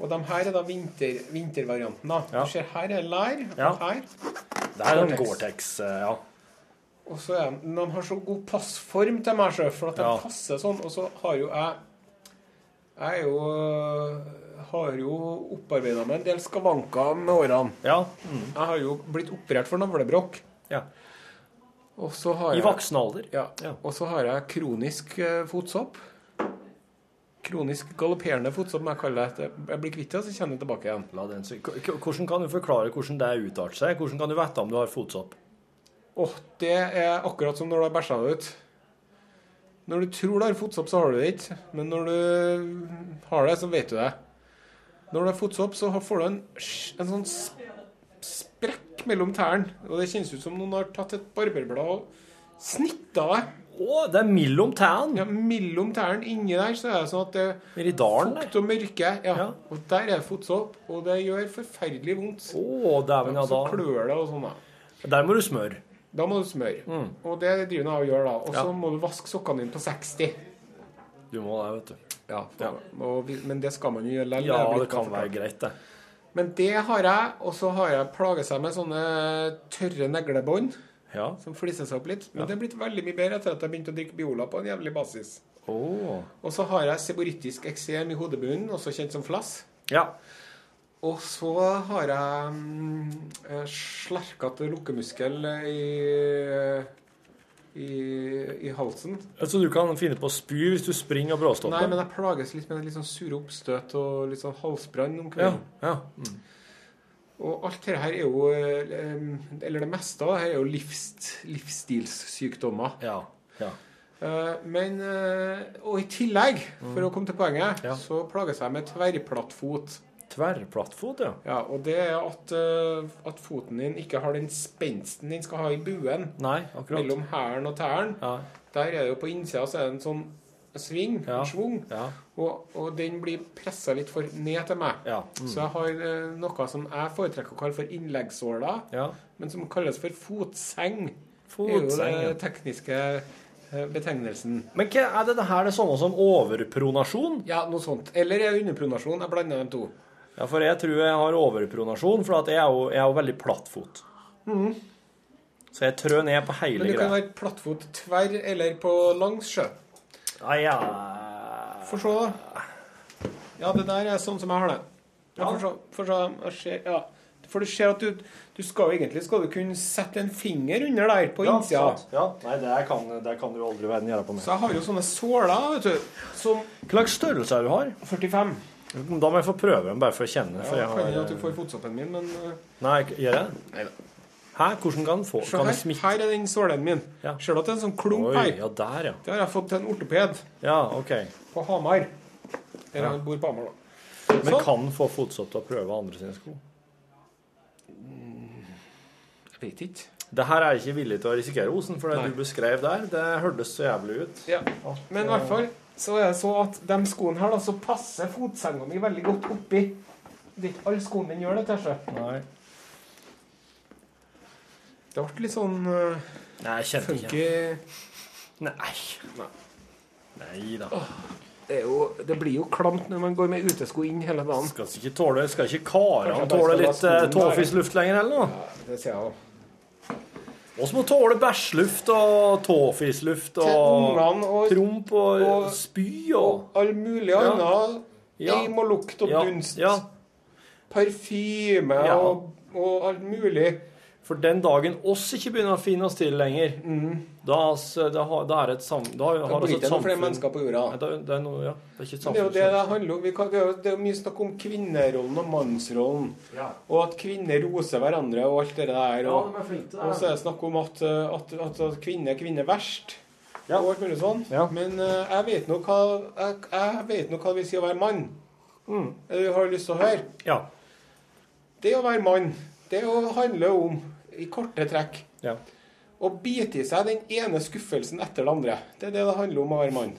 Og de her er da vinter, vintervarianten. da. Ja. Du ser her er lær. Ja. Og her. Det er en Gore-Tex. Eh, ja. Og så er de, de har så god passform til meg, sjøl, for at de Ja. passer sånn. Og så har jo jeg Jeg jo øh, har jo opparbeida meg en del skavanker med årene. ja. Jeg har jo blitt operert for navlebrokk. ja. Og så har I voksen alder. Ja. Ja. Og så har jeg kronisk eh, fotsopp. Kronisk galopperende fotsopp, må jeg kalle det. Jeg blir kvitt det, så kjenner jeg tilbake igjen. Hvordan kan du forklare hvordan det utarter seg? Hvordan kan du vite om du har fotsopp? Åh, det er akkurat som når du har bæsja det ut. Når du tror du har fotsopp, så har du det ikke. Men når du har det, så vet du det. Når du har fotsopp, så får du en, en sånn sprekk mellom tærne. Og det kjennes ut som noen har tatt et barberblad og snitta det. Å, det er mellom tærne! Ja, mellom tærne inni der så er det sånn at det er. Fukt og mørke. Ja. Ja. Og der er det fotsopp, og det gjør forferdelig vondt. Å, dæven, ja, så da. klør det og sånn, da. Der må du smøre. Da må du smøre. Mm. Og det driver jeg og gjør, da. Og så Ja. må du vaske sokkene dine på 60. Du må det, vet du. Ja, Ja. Og, men det skal man jo gjøre likevel. Ja, det kan være greit, det. Men det har jeg, og så har jeg plaget seg med sånne tørre neglebånd Ja. som fliser seg opp litt. Men det er blitt veldig mye bedre etter at jeg begynte å drikke Biola på en jævlig basis. Oh. Og så har jeg seborittisk eksem i hodebunnen, også kjent som flass. Ja. Og så har jeg mm, eh, slerkete lukkemuskel i, i, i halsen. Så du kan finne på å spy hvis du springer og bråstopper? Nei, men jeg plages litt med litt sånn sure oppstøt og litt sånn halsbrann om Ja. kvelden. ja. Mm. Og alt dette her er jo eh, Eller det meste av det her er jo livs, livsstilssykdommer. Ja. ja. Eh, Men eh, Og i tillegg, for å komme til poenget, Mm. Ja. så plages jeg med tverrplattfot. Tverrplattfot, ja. Ja, og det er at, eh, at foten din ikke har den spensten den skal ha i buen. Nei, akkurat. Mellom hælen og tærne. Ja. Der er det jo på innsida så er det en sånn sving, Ja. en Ja. og, og den blir pressa litt for ned til meg. Ja. Mm. Så jeg har eh, noe som jeg foretrekker å kalle for innleggssåler, ja. men som kalles for fotseng. Fotseng, er jo det tekniske eh, betegnelsen. Men hva, er det her det samme som overpronasjon? Ja, noe sånt. Eller er det underpronasjon? Jeg blander dem to. Ja, for jeg tror jeg har overpronasjon, for at jeg er jo, jeg er jo veldig plattfot. Så jeg trør ned på hele greia. Men du kan være plattfot tverr eller på langs sjø. Ja, ja. Få se, da. Ja, det der er sånn som jeg har det. Ja. Jeg ser, ja. For du ser at du, du skal egentlig skal du kunne sette en finger under der på Ja, innsida. sant. ja. Nei, det kan, det kan du aldri verden gjøre på meg. Så jeg har jo sånne såler, vet du, som Hva slags størrelse er du har? 45. Da må jeg få prøve den, bare for å kjenne. For Ja, jeg har, at du får fotsoppen min, men uh, Nei, gjør jeg? Neida. Hæ? Hvordan kan den få Se Kan her. Her er den sålen min. Ja. Ser du at det er en sånn klump Oi, her? ja, der, ja. Det har jeg fått til en ortoped Ja, OK. på Hamar. Der han bor på Hamar, da. Men Sånn. kan få fotsopp til å prøve andre sine sko? Jeg vet ikke. Det her er jeg ikke villig til å risikere, Osen, for det Nei. du beskrev der, det hørtes så jævlig ut. Ja. Men i hvert fall så er det så at de skoene her, da, så passer fotsenga mi veldig godt oppi. Det er ikke alle skoene mine gjør det til seg. Nei. Det ble litt sånn uh, Nei, jeg kjente ikke funky Nei. Nei da. det, er jo, det blir jo klamt når man går med utesko inn hele dagen. Skal ikke tåle Skal ikke karene Kanskje tåle litt skoene tåfisluft lenger, heller? Ja, det sier jeg òg. Oss må tåle bæsjluft og tåfisluft og og, promp og, og- spy og og all mulig annet. Ja. Eim og lukt og ja, dunst. ja. Parfyme og, og alt mulig. For den dagen oss ikke begynner å finne oss til lenger, da, altså, da, da er det et sam... Da har, Da altså det et noen flere samfunn mennesker på jorda. Nei, det, det er noe, ja. Det er ikke et Det er jo samfunn. det det handler om. Vi kan, vi det er mye snakk om kvinnerollen og mannsrollen. Ja. Og at kvinner roser hverandre og alt det der. Ja, Og, de er flinke og så er det snakk om at, at, at, at kvinner er kvinner verst. Ja. Og alt mulig sånn. Ja. Men uh, jeg vet nå hva, jeg, jeg vet hva det vil si å være mann. Mm. Er du har lyst til å høre? Ja. Det å være mann, det å handle om, i korte trekk, Ja. Og bite i seg den ene skuffelsen etter det andre. Det er det det handler om å være mann.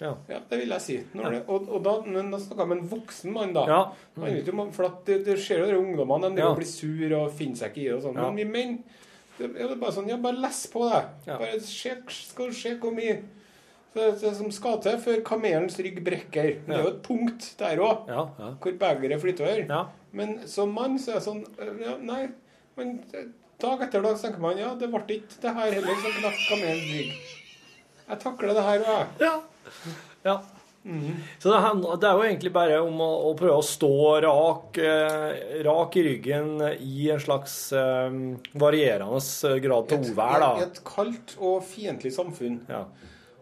Ja. Ja, det vil jeg si. Det, og, og da, men da snakker jeg om en voksen mann, da. Ja. Mm. For det, det skjer jo de ungdommene, de Ja. blir sur og finner seg ikke i det og sånn. Men vi menn det, det er bare sånn Ja, bare les på det. Bare se, skal du se hvor mye det som skal til før kamelens rygg brekker. Det er jo et punkt der òg, Ja. Ja. hvor begeret flytter over. ja. Men som mann så er det sånn ja, Nei, men øh, dag etter dag tenker man ja, det ble ikke det her heller som knakk kamelens rygg. Jeg takler det her òg, jeg. Ja. ja. Så det, det er jo egentlig bare om å, å prøve å stå rak, eh, rak i ryggen i en slags eh, varierende grad til uvær, I et kaldt og fiendtlig samfunn. Ja.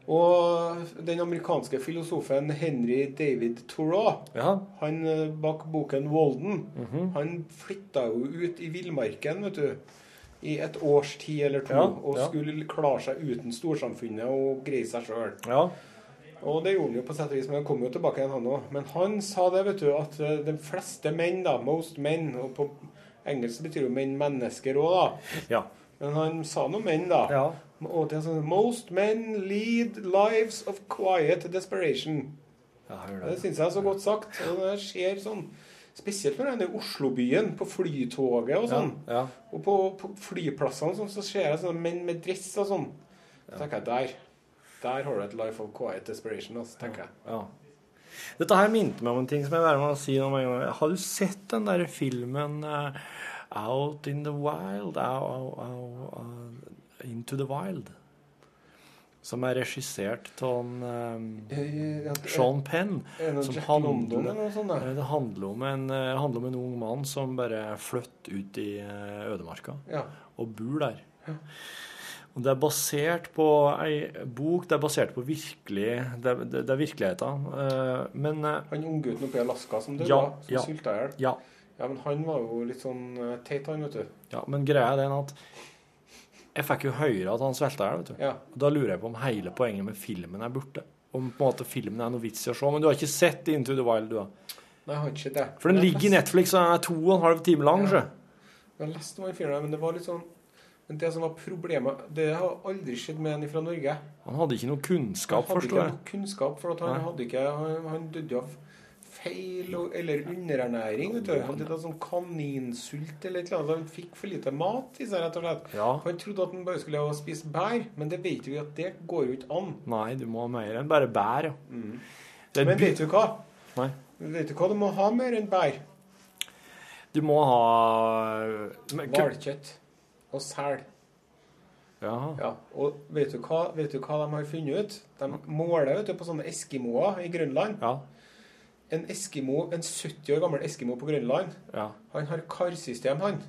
Og den amerikanske filosofen Henry David Thoreau, ja. han eh, bak boken 'Walden', Mhm. han flytta jo ut i villmarken, vet du. I et års tid eller to, Ja, og skulle klare seg uten storsamfunnet og greie seg sjøl. ja. Og det gjorde han jo på sett og vis, men han kom jo tilbake igjen, han òg. Men han sa det, vet du, at eh, de fleste menn, da, most men, og på engelsk betyr jo menn mennesker òg, da. Ja. Men han sa noe menn, da. ja. Og det er sånn Most men lead lives of quiet desperation. ja Det det. syns jeg er så godt sagt. Og det skjer sånn Spesielt når jeg er i Oslobyen, på flytoget og sånn. Ja. Og på, på flyplassene sånn, så ser jeg sånne menn med dress og sånn. Så tenker jeg der. Der har du et life of quiet desperation, altså, tenker jeg. ja. Dette her minte meg om en ting som jeg bare må si noe gang. Har du sett den der filmen uh, Out in the Wild? Au, au, au, into the Wild? Som er regissert av Eh, Sean Penn. Som handler- Det handler om en, eh, handler om en ung mann som bare flytter ut i eh, ødemarka Ja. og bor der. Og det er basert på ei bok, det er basert på virkelig Det, det, det er virkeligheten. Eh, Men Han unggutten oppe i Alaska som døde, Ja, som ja. sylta i hjel. ja, Ja, men han var jo litt sånn teit, han, vet du. ja, men greia er den at jeg fikk jo høre at han svelta i hjel, vet du. Ja. Da lurer jeg på om hele poenget med filmen er borte. Om på en måte filmen er noe vits i å se. Men du har ikke sett Into the Wild, du da? Nei, jeg har ikke det. For den ligger i Netflix og er to og en halv time lang. Ja. sjø. Jeg leste den filmen, men det var litt sånn Men det som var problemet Det har aldri skjedd med en fra Norge. Han hadde ikke noe kunnskap, forstår jeg. Han hadde ikke noe kunnskap, for at han Nei. hadde ikke Han, han døde av feil og, eller underernæring. vet du. Han hadde sånn kaninsult eller et eller annet. Han fikk for lite mat i seg, rett og slett. Ja. Han trodde at han bare skulle ha spist bær, men det vet vi at det går jo ikke an. Nei, du må ha mer enn bare bær, ja. Er Men vet du hva? Nei. Vet du hva du må ha mer enn bær? Du må ha Hvalkjøtt og sel. Jaha. Ja, og vet du, hva, vet du hva de har funnet ut? De måler vet du, på sånne eskimoer i Grønland. Ja. En eskimo, en 70 år gammel eskimo på Grønland, Ja. han har karsystem, han.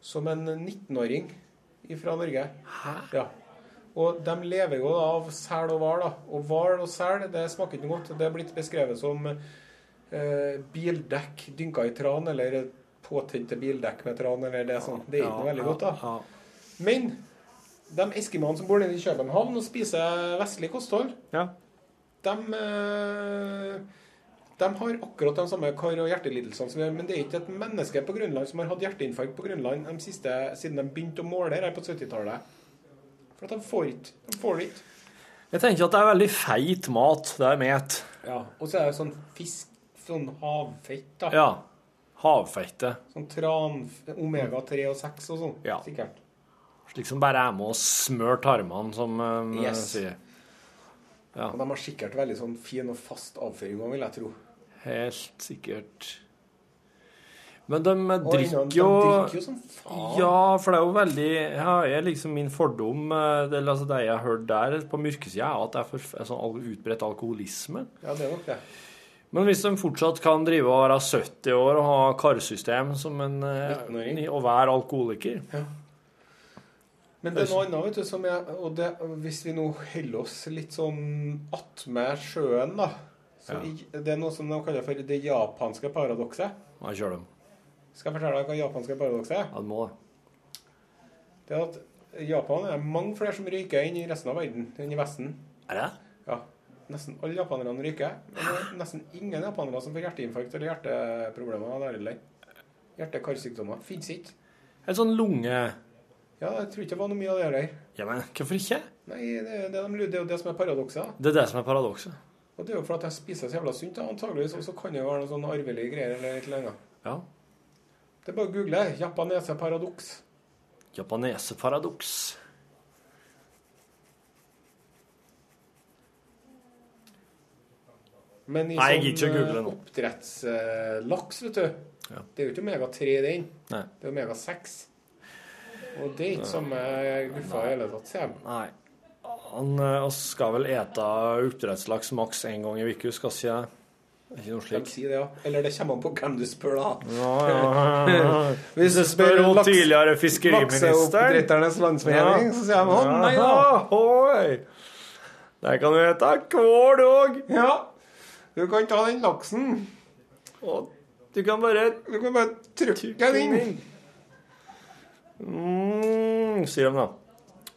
Som en 19-åring fra Norge. Hæ? Ja. Og de lever jo av sel og hval. Og hval og sel det smaker ikke noe godt. Det er blitt beskrevet som eh, bildekk dynka i tran, eller påtente bildekk med tran, eller det er sånn. Det er ikke noe veldig godt, da. Ja. Men de eskimoene som bor nede i København og spiser vestlig kosthold, ja. de, eh, de har akkurat de samme kar- og hjertelidelsene som vi har. Men det er ikke et menneske på Grønland som har hatt hjerteinfarkt på Grønland de siste, siden de begynte å måle her på 70-tallet. For at de får ikke. De får det ikke. Jeg tenker at det er veldig feit mat. Det er met. Ja. Og så er det sånn fisk, sånn havfett, da. Ja. Havfette. Sånn tran, omega-3 og 6 og sånn. Ja. Sikkert. Slik som bare er med å smøre tarmene, som um, Yes. sier. Ja. Og de har sikkert veldig sånn fin og fast avføring òg, vil jeg tro. Helt sikkert. Men de drikker jo de drikker jo som faen. Ja, for det er jo veldig Ja, jeg liksom min fordom eh, det, altså det jeg har hørt der på mørkesida, er at det er for, er sånn utbredt alkoholisme. Ja, det er nok det. Men hvis de fortsatt kan drive og være 70 år og ha karsystem som en eh, 19-åring. og være alkoholiker Men det er noe annet, vet du, som jeg Og det, hvis vi nå holder oss litt sånn attmed sjøen, da så Ja. Det er noe som de kaller for det japanske paradokset. Hva kjører de? Skal jeg fortelle deg hva japanske paradokset er? Ja, det må det. Det er at i Japan er mange flere som røyker enn i resten av verden, enn i Vesten. Er det? Ja. Nesten alle japanerne røyker. Men det er nesten ingen japanere som får hjerteinfarkt eller hjerteproblemer der heller. Hjerte-karsykdommer fins ikke. En sånn lunge Ja, jeg tror ikke det var noe mye av det der. Ja, men hvorfor ikke? Nei, det, er det, det er jo det som er paradokset. Det er det som er paradokset. Og det er jo for at jeg spiser så jævla sunt, antageligvis. Og så kan det jo være noe sånn arvelige greier eller et eller annet. Ja. Det er bare å google. 'japaneseparadoks'. Japaneseparadoks. Men i Nei, jeg gidder ikke å sånn google eh, nå. oppdrettslaks, vet du Ja. Det er jo ikke omega-3 i den. Det er omega-6. Og det er ikke samme guffa i hele tatt, ser jeg. Han eh, skal vel ete oppdrettslaks maks én gang i uka, skal ikke det? Ikke noe De slik. sier det, ja. Eller det kommer an på hvem du spør, da. Ja, ja, ja. Hvis du spør hun tidligere fiskeriministeren Lakseoppdretternes landsforening, så sier de å nei da. Der kan du ete hver dag. Ja. Du kan ta den laksen. Og du kan bare Du kan bare trykke den inn. mm, Sier de, da.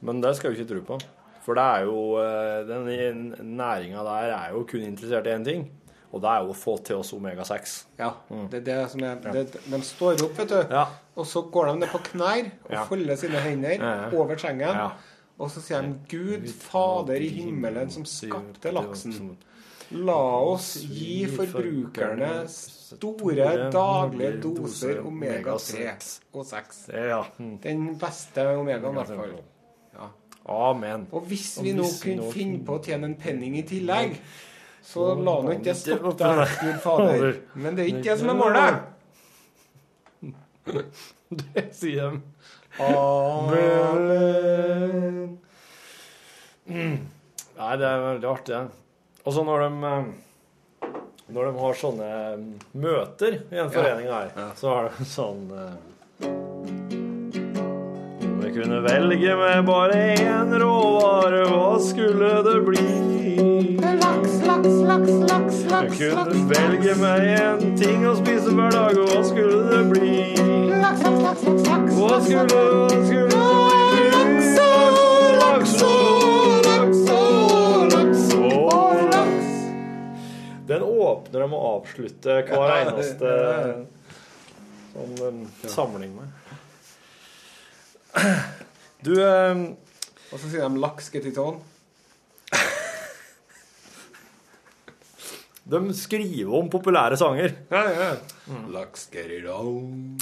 Men det skal vi ikke tro på. For det er jo eh, den næringa der er jo kun interessert i én ting. Og det er jo å få til oss omega-6. Ja, det er det som er det, De står opp, vet du. Ja. Og så går de ned på knær og Ja. folder sine hender Ja, over sengen. Og så sier de Gud Fader i himmelen som skapte laksen. La oss gi forbrukerne store daglige doser omega-3 og 6. Mm. Den beste omegaen, i hvert fall. Amen. Og hvis vi nå kunne nå- finne på å tjene en penning i tillegg, så la nå ikke det stoppe der, Gud Fader. Men det er ikke det som er målet. Det sier de. Amen. Nei, det er veldig artig. Og så når de eh, Når de har sånne eh, møter i en forening her, så har de sånn eh, jeg kunne velge med bare én råvare, hva skulle det bli? Laks, laks, laks, laks, laks. Jeg kunne velge meg én ting å spise hver dag, og hva skulle det bli? laks, laks, laks, laks, laks. Hva skulle, hva skulle det bli? Laks og laks og laks og laks. Den åpner de og avslutter hver eneste sånn um, samling med. Du eh, Og så sier de laks getiton. De skriver om populære sanger. Ja, ja. Laks getiton.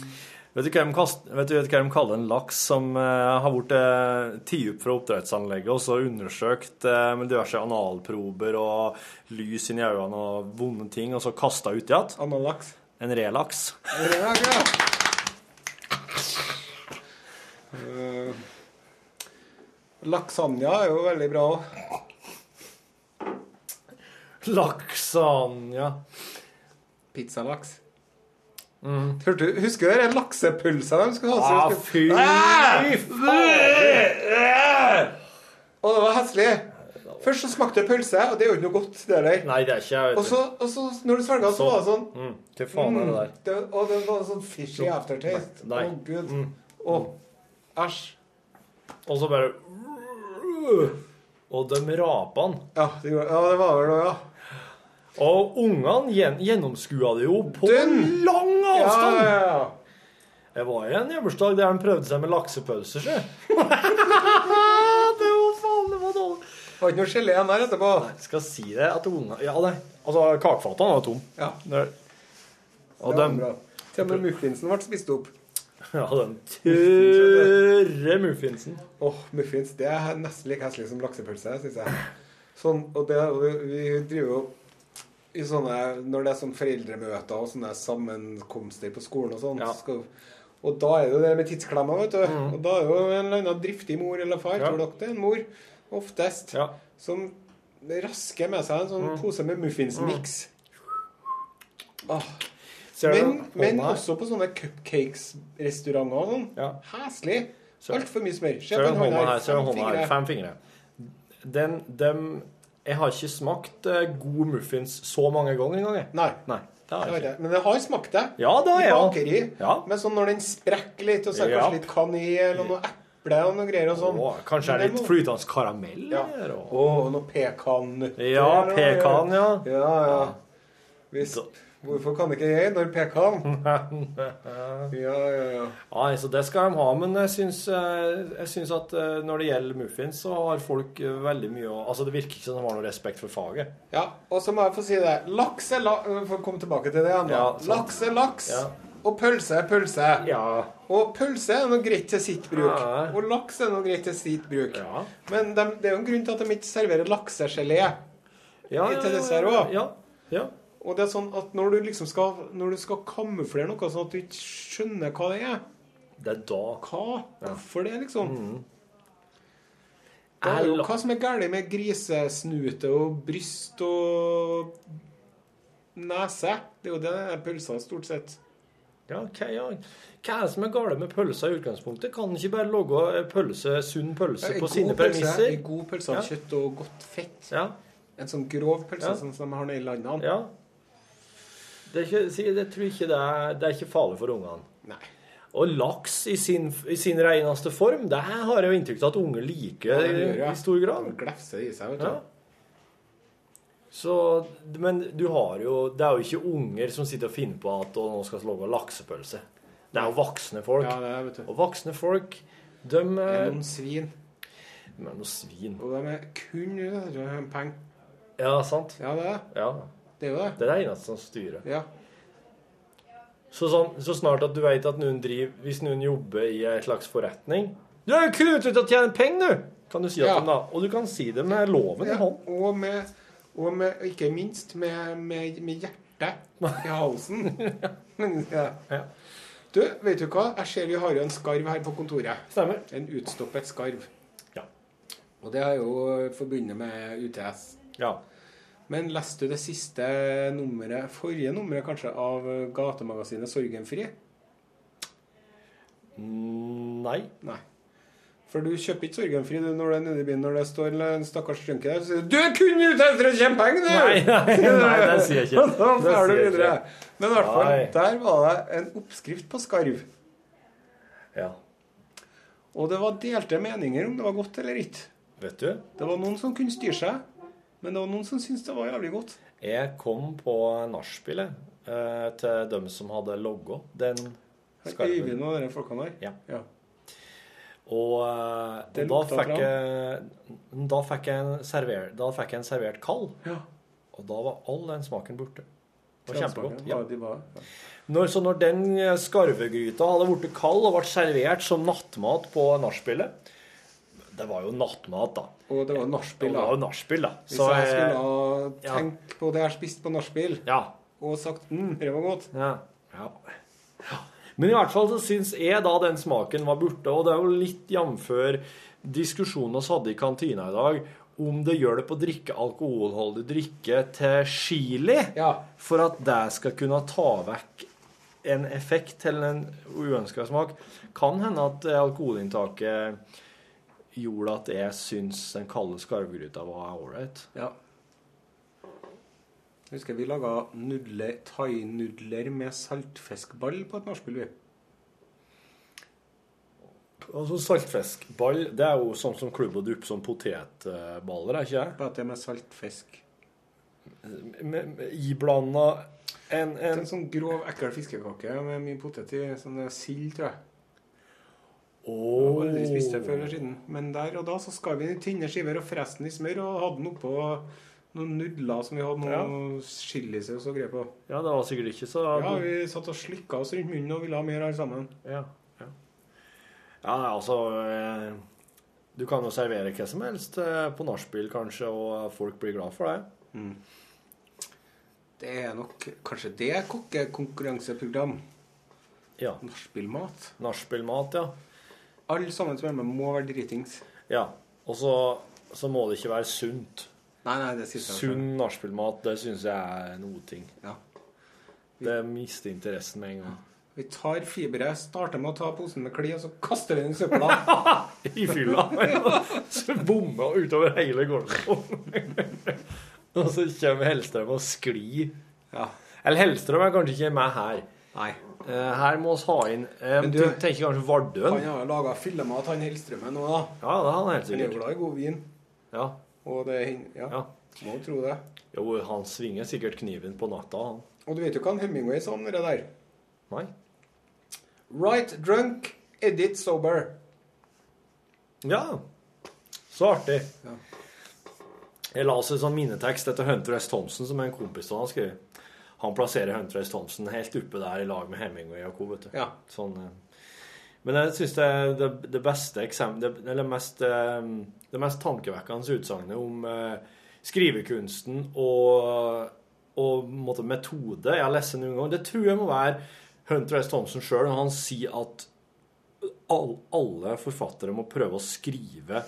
Vet du hva de, vet du, hva de kaller en laks som eh, har blitt uh, tatt opp fra oppdrettsanlegget og så undersøkt eh, med diverse analprober og lys inni øynene og vonde ting, og så kasta uti igjen? Analaks. En relaks. relaks ja. Laksanja er jo veldig bra òg. Laksanja. Pizzalaks. Hørte husker du den laksepølsa de skulle ha? Ah, fy faen! Og det var heslig. Først så smakte det pølse, og det er jo ikke noe godt. det der. Nei, det er ikke jeg Og vet så, og så når du svelga, så var det sånn mm, Hva faen er det der? det, Og det var sånn fishy aftertaste. Å, oh, gud. Mm. Å, æsj. Og så bare Og de rapene. Ja, det ja, det var vel noe, ja. Og ungene gjen, gjennomskua det jo på Den! lang avstand. ja, ja. ja. Jeg var i en hjemmersdag der han prøvde seg med laksepølser, sjø. det var faen, det var dårlig. Det var ikke noe gelé igjen der etterpå. Nei, skal si det at unger Ja, det Altså, kakefatene var tom. Ja, Det- Og det var bra. Til og med muffinsen ble spist opp. Ja, den tørre muffinsen. Åh, muffins. Det er nesten like heslig som laksepølse, syns jeg. Sånn, og det, vi, vi driver jo i sånne Når det er sånn foreldremøter og sånne sammenkomster på skolen og sånn, Ja. så og da er det jo det med tidsklemma, vet du. Og da er det jo en eller annen driftig mor eller far, Mm. Ja. tror dere det er en mor, oftest, Ja. som rasker med seg en sånn Mm. pose med muffinsmiks. Ah. Men, men også på sånne cupcakes-restauranter og sånn. Ja. Heslig. Altfor mye smør. Se på hånda her? Fem hånda her? Fem fingre. Den, dem Jeg har ikke smakt gode god muffins så mange ganger engang. Nei. Nei, det har jeg. Men det har smakt det. Ja, det har jeg I bakeri. Ja. Men sånn når den sprekker litt, og så er det Ja. kanskje litt kanel og noe eple og noe greier og sånn. Åh, Kanskje det er litt må- flytende karamell Ja. her, og- noe pekannøtter. Ja, pekan, ja. Ja, ja. Hvis, Så- hvorfor kan ikke jeg når pekan? Ja, ja, ja. Nei, så det skal de ha, men jeg syns, eh, jeg syns at eh, når det gjelder muffins, så har folk eh, veldig mye å Altså, det virker ikke som de har noe respekt for faget. Ja, og så må jeg få si det. Laks er laks vi får komme tilbake til det igjen, da. Ja, laks er laks. Ja. Og pølse er pølse. Ja. Og pølse er noe greit til sitt bruk. Ja. Og laks er noe greit til sitt bruk. Ja. Men de, det er jo en grunn til at de ikke serverer laksegelé. Ja, Til dessert ja, ja, ja. Og det er sånn at når du liksom skal Når du skal kamuflere noe sånn at du ikke skjønner hva det er Det er da Hva? Hvorfor det, liksom? Mm. Da jo, hva som er galt med grisesnute og bryst og nese? Det er jo det er pølser stort sett. Ja, ok, ja. Hva er det som er galt med pølser i utgangspunktet? Kan ikke bare lage pølse, sunn pølse ja, på sine premisser? En god pølse av Ja. kjøtt og godt fett. Ja, En sånn grov pølse Ja. sånn som de har nede i landene. Ja. Det er ikke, det, tror ikke det er, det er ikke farlig for ungene. Nei. Og laks i sin, i sin reneste form, det har jeg jo inntrykk av at unger liker Ja, gjør i, i stor grad. Glefser i seg, vet du. Ja. Så, men du har jo Det er jo ikke unger som sitter og finner på at å, nå skal vi lage laksepølse. Det er jo voksne folk. Ja, det er. Og voksne folk, de Det er er noen svin. De er noen svin. Og de er kun ute etter penger. Ja, sant? Ja, det er Ja. Det. er jo det. Det er det eneste som styrer. Ja. Så, sånn, så snart at du vet at noen driver Hvis noen jobber i en slags forretning Du er jo kun ute etter å tjene penger, du! Kan du si Ja. da. Og du kan si det med loven i hånd. Og, med, og med, ikke minst med, med, med hjertet i halsen. ja. Ja. Du, vet du hva? Jeg ser vi har jo en skarv her på kontoret. Stemmer. En utstoppet skarv. Ja. Og det er jo forbundet med UTS. Ja. Men leste du det siste nummeret, forrige nummeret kanskje, av gatemagasinet Sorgenfri? Mm, Nei. Nei. For du kjøper ikke Sorgenfri du, når du er nede i byen når det står en stakkars junkie der. Så sier du 'Du er kun ute etter å tjene penger, du!' Nei, nei, nei, det sier jeg ikke. da drar du videre. Men i hvert fall, der var det en oppskrift på skarv. Ja. Og det var delte meninger om det var godt eller ikke. Vet du, Det var noen som kunne styre seg, men det var noen som syntes det var jævlig godt. jeg kom på nachspielet eh, til dem som hadde logga den skarven. Øyvind og de folkene der. Ja. ja. Og, eh, og da, fikk jeg, da, fikk jeg en server, da fikk jeg en servert kald, Ja. og da var all den smaken borte. Det var kjempegodt. Ja. Når, så når den eh, skarvegryta hadde blitt kald og ble servert som nattmat på nachspielet Det var jo nattmat, da. Og det var Det nachspiel, var jo da. nachspiel, da. Hvis Så, jeg eh, skulle ha ja. tenkt på det jeg har spist på nachspiel, ja, og sagt mm, det var godt Ja. ja. Men i hvert fall så syns jeg da den smaken var borte, og det er jo litt jf. diskusjonen vi hadde i kantina i dag, om det hjelper å drikke alkoholholdig drikke til chili Ja. for at det skal kunne ta vekk en effekt eller en uønska smak. Kan hende at alkoholinntaket gjorde at jeg syns den kalde skarvgryta var ålreit. ja. Jeg husker vi laga nudler, thainudler med saltfiskball på et nachspiel, vi. Altså Saltfiskball det er jo sånn som klubb og dupp som potetballer, er ikke det? Bare at det er med saltfisk. Iblanda en, en En sånn grov, ekkel fiskekake med mye potet i. Sånn er sild, tror jeg. Har aldri spist det før eller siden. Men der og da så skar vi i tynne skiver og freste den i smør og hadde den oppå noen nudler som vi hadde noe chilisaus og greier på. Ja, det var sikkert ikke så Ja, vi satt og slikka oss rundt munnen og ville ha mer alle sammen. ja, ja. ja, altså eh, Du kan jo servere hva som helst eh, på nachspiel, kanskje, og folk blir glad for det. Det er nok kanskje det kokkekonkurranseprogram. Ja. Nachspielmat. Nachspielmat, ja. Alle sammen som er med, må være dritings. ja. Og så, så må det ikke være sunt. Nei, nei, det sier jeg. Sunn nachspielmat, det syns jeg er noe ting. Ja. Det mister interessen med en gang. Vi tar fiberet, starter med å ta posen med kli, og så kaster vi den i søpla. I fylla. så utover hele gården. og så kommer Hellstrøm og sklir. Ja. Eller Hellstrøm er kanskje ikke med her. Nei. Eh, her må vi ha inn eh, Men du, du- tenker kanskje Vardøen? Han har laga fyllemat, han Hellstrømmen òg, da. Ja, det er han helt sikkert. Han er jo glad i god vin. Ja. Og det er Ja, ja. må jo tro det. Jo, han svinger sikkert kniven på natta, han. Og du vet jo hva han Hemingway sa om det der? Nei? Right drunk, edit sober. Ja. Så artig. Ja. Jeg la oss en sånn minnetekst etter Hunter S. Thompson, som en kompis av han skrev. Han plasserer Hunter S. Thompson helt oppe der i lag med Hemingway og co. vet du. Ja. Sånn, eh. men jeg syns det, det, det beste eksempelet Eller mest, eh, det mest tankevekkende utsagnet om eh, skrivekunsten og, og måte, metode jeg har lest noen gang, det tror jeg må være Hunter S. Thompson sjøl når han sier at all, alle forfattere må prøve å skrive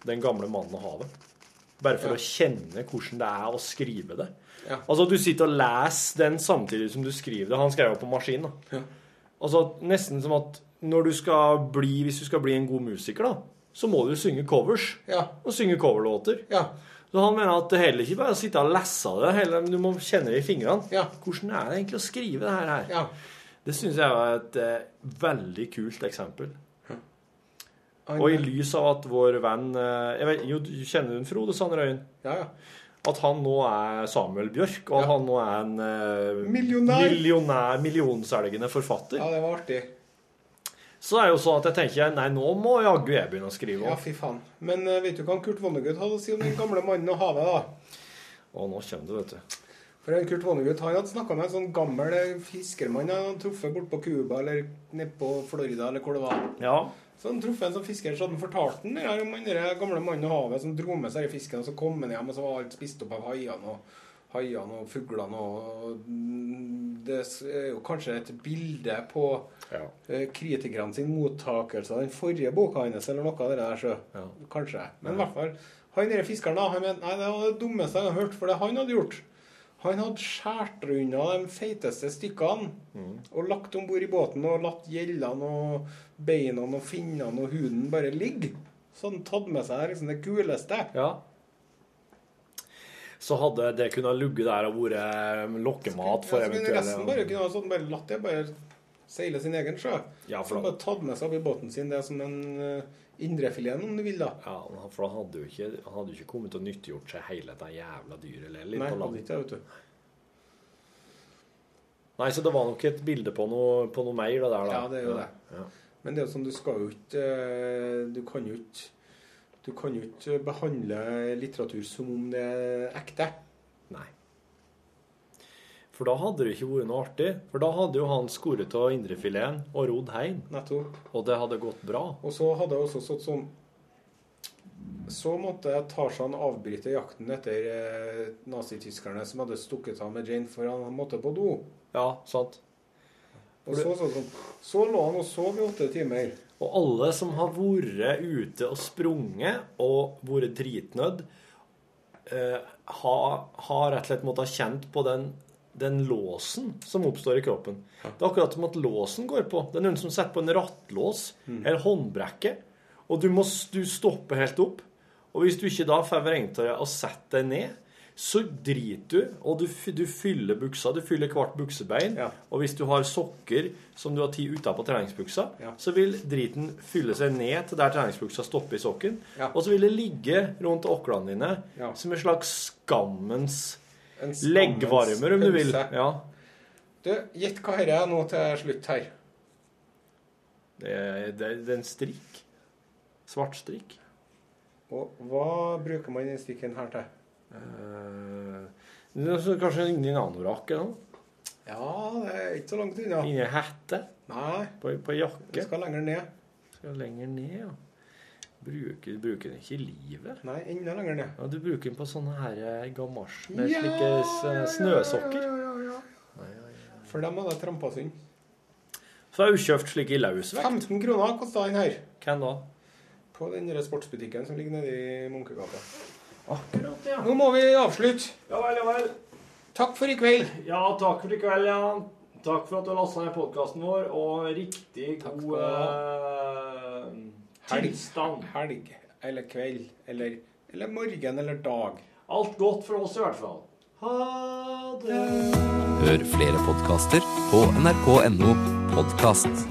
'Den gamle mannen og havet'. Bare for Ja. å kjenne hvordan det er å skrive det. Ja. Altså, du sitter og leser den samtidig som du skriver det. Han skrev jo på maskin, da. Ja. Altså, nesten som at når du skal bli, hvis du skal bli en god musiker, da, så må du synge covers. Ja. Og synge coverlåter. Ja. Så han mener at det heller ikke bare å sitte og lese det, heller, du må kjenne det i fingrene. Ja. Hvordan er det egentlig å skrive det her? her? ja. Det syns jeg var et eh, veldig kult eksempel. Ja. Og i lys av at vår venn eh, jeg vet, jo, du Kjenner du Frode Sandrøyen? ja, ja. At han nå er Samuel Bjørk, og at Ja. han nå er en eh, Millionær. millionær, millionselgende forfatter. ja, det var artig. Så er det jo sånn at jeg tenker nei, nå må jaggu jeg begynne å skrive Ja, fy faen. Men uh, vet du hva Kurt Vonnegut hadde å si om den gamle mannen og havet, da? Og nå kommer det, vet du. For en Kurt Vonnegut han hadde snakka med en sånn gammel eh, fiskermann han hadde truffet bort på Cuba eller nede på Florida eller hvor det var. Ja. Så han truffet en sånn fisker, så hadde han fortalt den der om den gamle mannen og havet som dro med seg i fisken, og så kom han hjem, og så var alt spist opp av haiene og haiene og fuglene og Det er jo kanskje et bilde på Ja. eh, kritikerne sin mottakelse av den forrige boka hans, eller noe av det der, så Ja. kanskje. Men i hvert fall, han der fiskeren da, han mente nei, det var det dummeste jeg hadde hørt, for det han hadde gjort. Han hadde skåret unna de feiteste stykkene og lagt om bord i båten og latt gjellene og beina og finnene og huden bare ligge. Så han tatt med seg liksom det kuleste. ja. Så hadde det kunnet ligget der og vært lokkemat for Ja, så kunne resten bare kunne sånn, bare latt det bare seile sin egen sjø. Ja, Så for da, bare tatt med seg opp i båten sin det som en uh, indrefilet, om du vil, da. ja, for da hadde jo ikke, hadde jo ikke kommet og nyttiggjort seg hele det jævla dyret. Nei, på hadde ikke vet du. Nei, så det var nok et bilde på noe, på noe mer, det der, da. Ja, det er jo det. Ja. Men det er jo sånn, du skal jo ikke eh, Du kan jo ikke Du kan jo ikke behandle litteratur som om det er ekte. For da hadde det ikke vært noe artig. For da hadde jo han skåret av indrefileten og rodd hjem. Nettopp. Og det hadde gått bra. Og så hadde jeg også stått sånn Så måtte Tarzan avbryte jakten etter eh, nazityskerne som hadde stukket av med Jane, for han måtte på do. Ja, sant. Og så, så, så, så lå han og sov i åtte timer. Og alle som har vært ute og sprunget og vært dritnødd, eh, har, har rett og slett måttet ha kjent på den, den låsen som oppstår i kroppen. Det er akkurat som at låsen går på. Det er noen som setter på en rattlås eller håndbrekke, og du må du stopper helt opp. Og hvis du ikke da får vrengtøyet og setter deg ned, så driter du, og du, du fyller buksa. Du fyller hvert buksebein. Ja. Og hvis du har sokker som du har tatt utapå treningsbuksa, Ja. så vil driten fylle seg ned til der treningsbuksa stopper i sokken. Ja. Og så vil det ligge rundt åklene dine Ja. som en slags skammens leggvarmer, om du vil. Ja. Du, gitt hva dette er nå til slutt her. Det det det er en strikk. Svart strikk. Og hva bruker man den strikken her til? Uh, det er kanskje inni en anorakk eller noe? Ja, det er ikke så langt unna. Inni en hette? Nei, På, på det jakke? skal lenger ned. Skal lenger ned, ja. Bruker, bruker den ikke i livet? Nei, enda lenger ned. Ja, Du bruker den på sånne her eh, gamasj med slike s- snøsokker. Ja, ja, ja, ja. For dem hadde jeg trampa synd. Så har jeg jo kjøpt slike i løsvekt. 15 kroner kosta den her. Hvem da? På den der sportsbutikken som ligger nede i Munkegata. Akkurat, ja. Nå må vi avslutte. Ja vel, ja vel. Takk for i kveld. Ja, takk for i kveld, ja. Takk for at du har lasta ned podkasten vår, og riktig Takk god eh, Helg. tilstand. Helg eller kveld eller, eller morgen eller dag. Alt godt for oss i hvert fall. Ha det. Hør flere podkaster på nrk.no podkast.